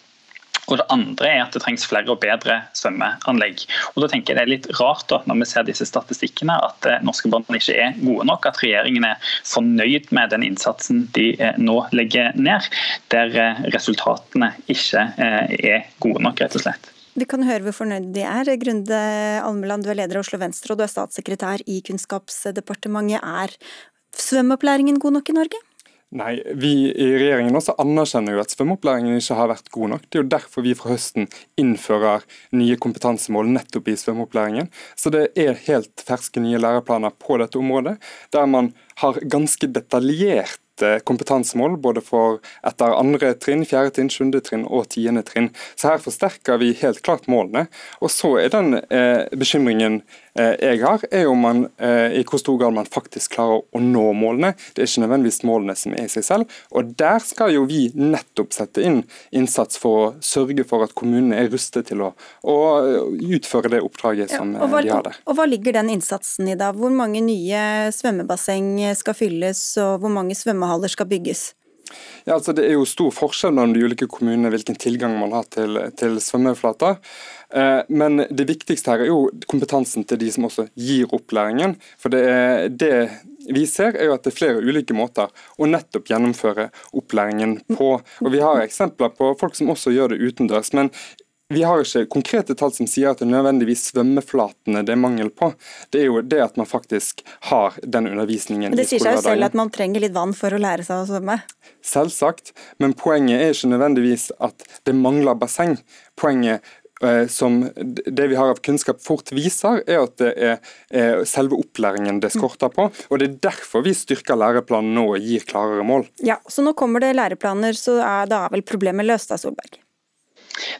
Og Det andre er at det trengs flere og bedre svømmeanlegg. Og da tenker jeg Det er litt rart da, når vi ser disse statistikkene at eh, norske barn ikke er gode nok. At regjeringen er fornøyd med den innsatsen de eh, nå legger ned, der eh, resultatene ikke er gode nok, rett og slett. Vi kan høre hvor fornøyd de er. Grunde Almeland, du er leder av Oslo Venstre og du er statssekretær i Kunnskapsdepartementet. Er svømmeopplæringen god nok i Norge? Nei, Vi i regjeringen også anerkjenner jo at svømmeopplæringen ikke har vært god nok. Det er jo derfor vi fra høsten innfører nye kompetansemål nettopp i svømmeopplæringen. Så det er helt ferske nye læreplaner på dette området, der man har ganske detaljert kompetansemål både for etter andre trinn, fjerde trinn, sjuende trinn og tiende trinn. Så her forsterker vi helt klart målene. Og så er den eh, bekymringen jeg har, er om man eh, i hvor stor grad man faktisk klarer å nå målene. Det er ikke nødvendigvis målene som er i seg selv. Og der skal jo vi nettopp sette inn innsats for å sørge for at kommunene er rustet til å, å utføre det oppdraget som ja, hva, de har der. Og Hva ligger den innsatsen i da? Hvor mange nye svømmebasseng skal fylles, og hvor mange svømmehaller skal bygges? Ja, altså Det er jo stor forskjell mellom de ulike kommunene hvilken tilgang man har til, til svømmeflater. Eh, men det viktigste her er jo kompetansen til de som også gir opplæringen. For det, er, det vi ser er jo at det er flere ulike måter å nettopp gjennomføre opplæringen på. Og Vi har eksempler på folk som også gjør det utendørs. men vi har ikke konkrete tall som sier at det er nødvendigvis svømmeflatene det er mangel på. Det er jo det at man faktisk har den undervisningen i Men Det sier seg jo selv at man trenger litt vann for å lære seg å svømme? Selvsagt, men poenget er ikke nødvendigvis at det mangler basseng. Poenget eh, som det vi har av kunnskap fort viser, er at det er selve opplæringen det skorter på. og Det er derfor vi styrker læreplanen nå og gir klarere mål. Ja, Så nå kommer det læreplaner, så da er vel problemet løst da, Solberg?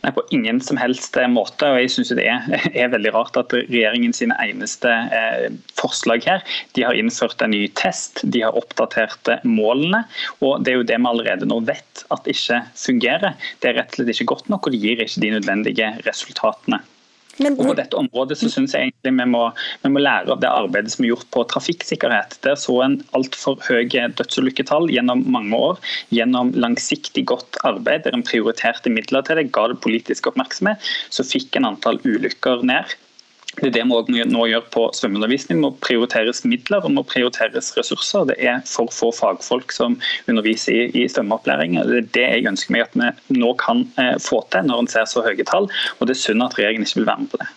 Nei, På ingen som helst eh, måte. og jeg synes Det er, er, veldig rart at regjeringen sine eneste eh, forslag her, de har innført en ny test, de har oppdatert eh, målene. og Det er jo det vi allerede nå vet at ikke fungerer. Det er rett og slett ikke godt nok, og det gir ikke de nødvendige resultatene. Men, og På dette området så synes jeg egentlig vi må, vi må, lære av det arbeidet som er gjort på trafikksikkerhet. Der så en altfor høye dødsulykketall gjennom mange år. Gjennom langsiktig godt arbeid der en prioriterte midler til det, ga det politisk oppmerksomhet, så fikk en antall ulykker ned. Det er det vi nå gjør på svømmeundervisning. Det må prioriteres midler og må prioriteres ressurser. Det er for få fagfolk som underviser i, i svømmeopplæring. Det er det jeg ønsker meg at vi nå kan eh, få til når en ser så høye tall. Og Det er synd at regjeringen ikke vil være med på det.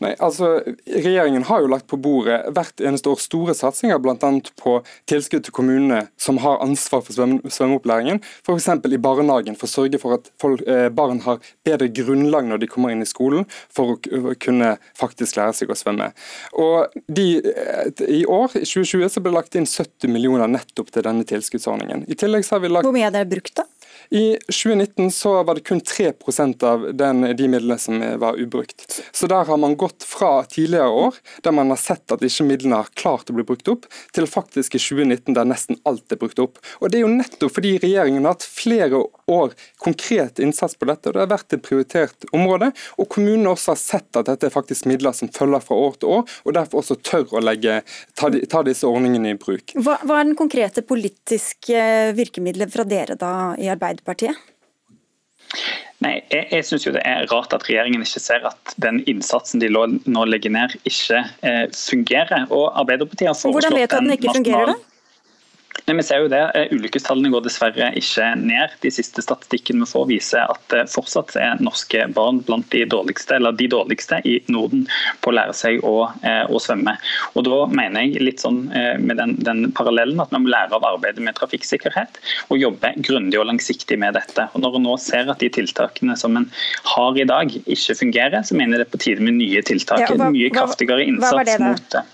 Nei, altså Regjeringen har jo lagt på bordet hvert eneste år store satsinger bl.a. på tilskudd til kommunene som har ansvar for svømme, svømmeopplæringen. F.eks. i barnehagen, for å sørge for at folk, eh, barn har bedre grunnlag når de kommer inn i skolen, for å kunne faktisk lære seg å svømme. Og de, eh, I år, i 2020, så ble det lagt inn 70 millioner nettopp til denne tilskuddsordningen. I tillegg så har vi lagt... Hvor mye er det brukt, da? I 2019 så var det kun 3% av den, de midlene som var ubrukt. Så der har man gått fra tidligere år, der man har sett at ikke midlene har klart å bli brukt opp, til faktisk i 2019 der nesten alt er brukt opp. Og Det er jo nettopp fordi regjeringen har hatt flere år konkret innsats på dette, og det har vært et prioritert område. Og kommunene også har sett at dette er faktisk midler som følger fra år til år, og derfor også tør å legge, ta, ta disse ordningene i bruk. Hva, hva er den konkrete politiske virkemidlet fra dere da i Arbeiderpartiet? Arbeiderpartiet? Nei, Jeg, jeg synes jo det er rart at regjeringen ikke ser at den innsatsen de nå legger ned, ikke eh, fungerer. Og Arbeiderpartiet har foreslått Hvordan vet du at den ikke fungerer, da? Nei, vi ser jo det. Eh, ulykkestallene går dessverre ikke ned. De siste statistikkene vi får viser at det fortsatt er norske barn blant de dårligste, eller de dårligste i Norden på å lære seg å, eh, å svømme. Og Da mener jeg litt sånn eh, med den, den, parallellen at vi må lære av arbeidet med trafikksikkerhet og jobbe grundig og langsiktig med dette. Og Når en nå ser at de tiltakene som en har i dag ikke fungerer, så mener jeg det er på tide med nye tiltak. Ja, hva, mye kraftigere innsats det mot det.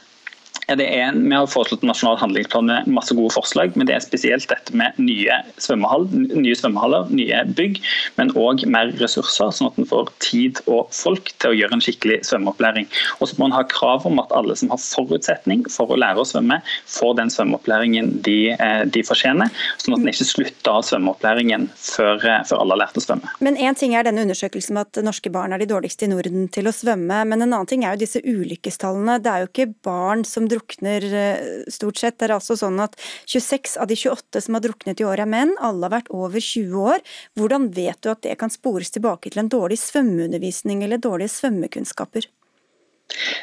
Det er vi har foreslått en nasjonal handlingsplan med masse gode forslag, men det er spesielt dette med nye, svømmehall, nye svømmehaller, nye bygg, men òg mer ressurser, sånn at en får tid og folk til å gjøre en skikkelig svømmeopplæring. Og så må en ha krav om at alle som har forutsetning for å lære å svømme, får den svømmeopplæringen de, eh, de fortjener, sånn at en ikke slutter av svømmeopplæringen før, eh, før alle har lært å svømme. Men Én ting er denne undersøkelsen med at norske barn er de dårligste i Norden til å svømme, men en annen ting er jo disse ulykkestallene. Det er jo ikke barn som drukner eh, stort sett. Det er altså sånn at 26 av de 28 som har druknet i år er menn, alle har vært over 20 år. Hvordan vet du at det kan spores tilbake til en dårlig svømmeundervisning eller dårlige svømmekunnskaper?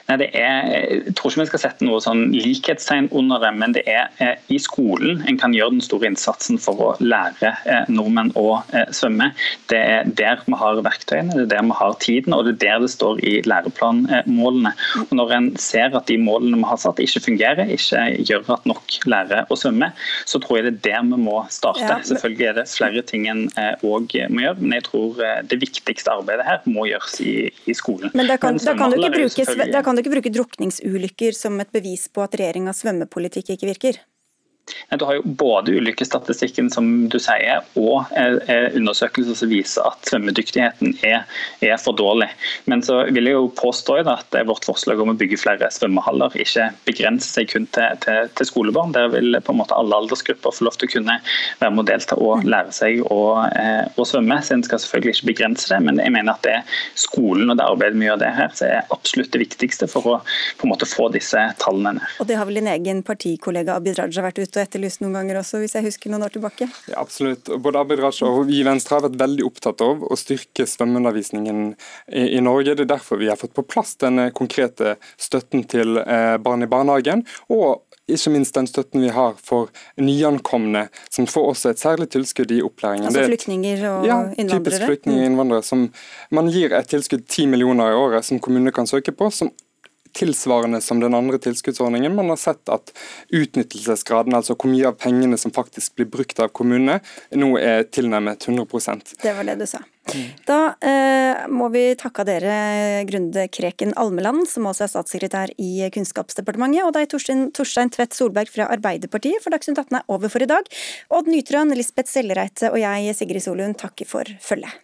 Nei, det er, jeg tror ikke vi skal sette noe sånn likhetstegn under det, men det er eh, i skolen en kan gjøre den store innsatsen for å lære eh, nordmenn å eh, svømme. Det er der vi har verktøyene, det er der vi har tiden, og det er der det står i læreplanmålene. Og Når en ser at de målene vi har satt ikke fungerer, ikke gjør at nok lærer å svømme, så tror jeg det er der vi må starte. Ja, men... Selvfølgelig er det flere ting en òg må gjøre, men jeg tror det viktigste arbeidet her må gjøres i, i skolen. Men da kan, da kan du ikke bruke da kan du ikke bruke drukningsulykker som et bevis på at regjeringas svømmepolitikk ikke virker? Du har jo både ulykkesstatistikken som du sier, og eh, eh, undersøkelser som viser at svømmedyktigheten er, er, for dårlig. Men så vil jeg jo påstå at vårt forslag om å bygge flere svømmehaller ikke begrenser seg kun til, til, til, skolebarn. Der vil på en måte alle aldersgrupper få lov til å kunne være med å delta og lære seg å, eh, å svømme. Så en skal selvfølgelig ikke begrense det, men jeg mener at det er skolen og det arbeidet vi gjør det her, som er absolutt det viktigste for å på en måte få disse tallene ned. Og det har vel din egen partikollega Abid Raja vært ute og etterlyst noen ganger også, hvis jeg husker noen år tilbake? Ja, absolutt. Både Abid Raja og vi i Venstre har vært veldig opptatt av å styrke svømmeundervisningen i, i Norge. Det er derfor vi har fått på plass denne konkrete støtten til eh, barn i barnehagen. og ikke minst den støtten vi har for nyankomne, som får også et særlig tilskudd i opplæringen. Altså flyktninger og ja, innvandrere? typisk flyktninger og innvandrere. Som man gir et tilskudd 10 millioner i året som kommunene kan søke på, som tilsvarende som den andre tilskuddsordningen. Man har sett at utnyttelsesgraden, altså hvor mye av pengene som faktisk blir brukt av kommunene, nå er tilnærmet 100% Det var det du sa. Da eh, må vi takke dere, Grunde Kreken Almeland, som også er statssekretær i Kunnskapsdepartementet, og deg, Torstein, Torstein Tvedt Solberg fra Arbeiderpartiet, for Dagsnytt 18 er over for i dag. Odd Nytrøen, Lisbeth Sellereite og jeg, Sigrid Solund, takker for følget.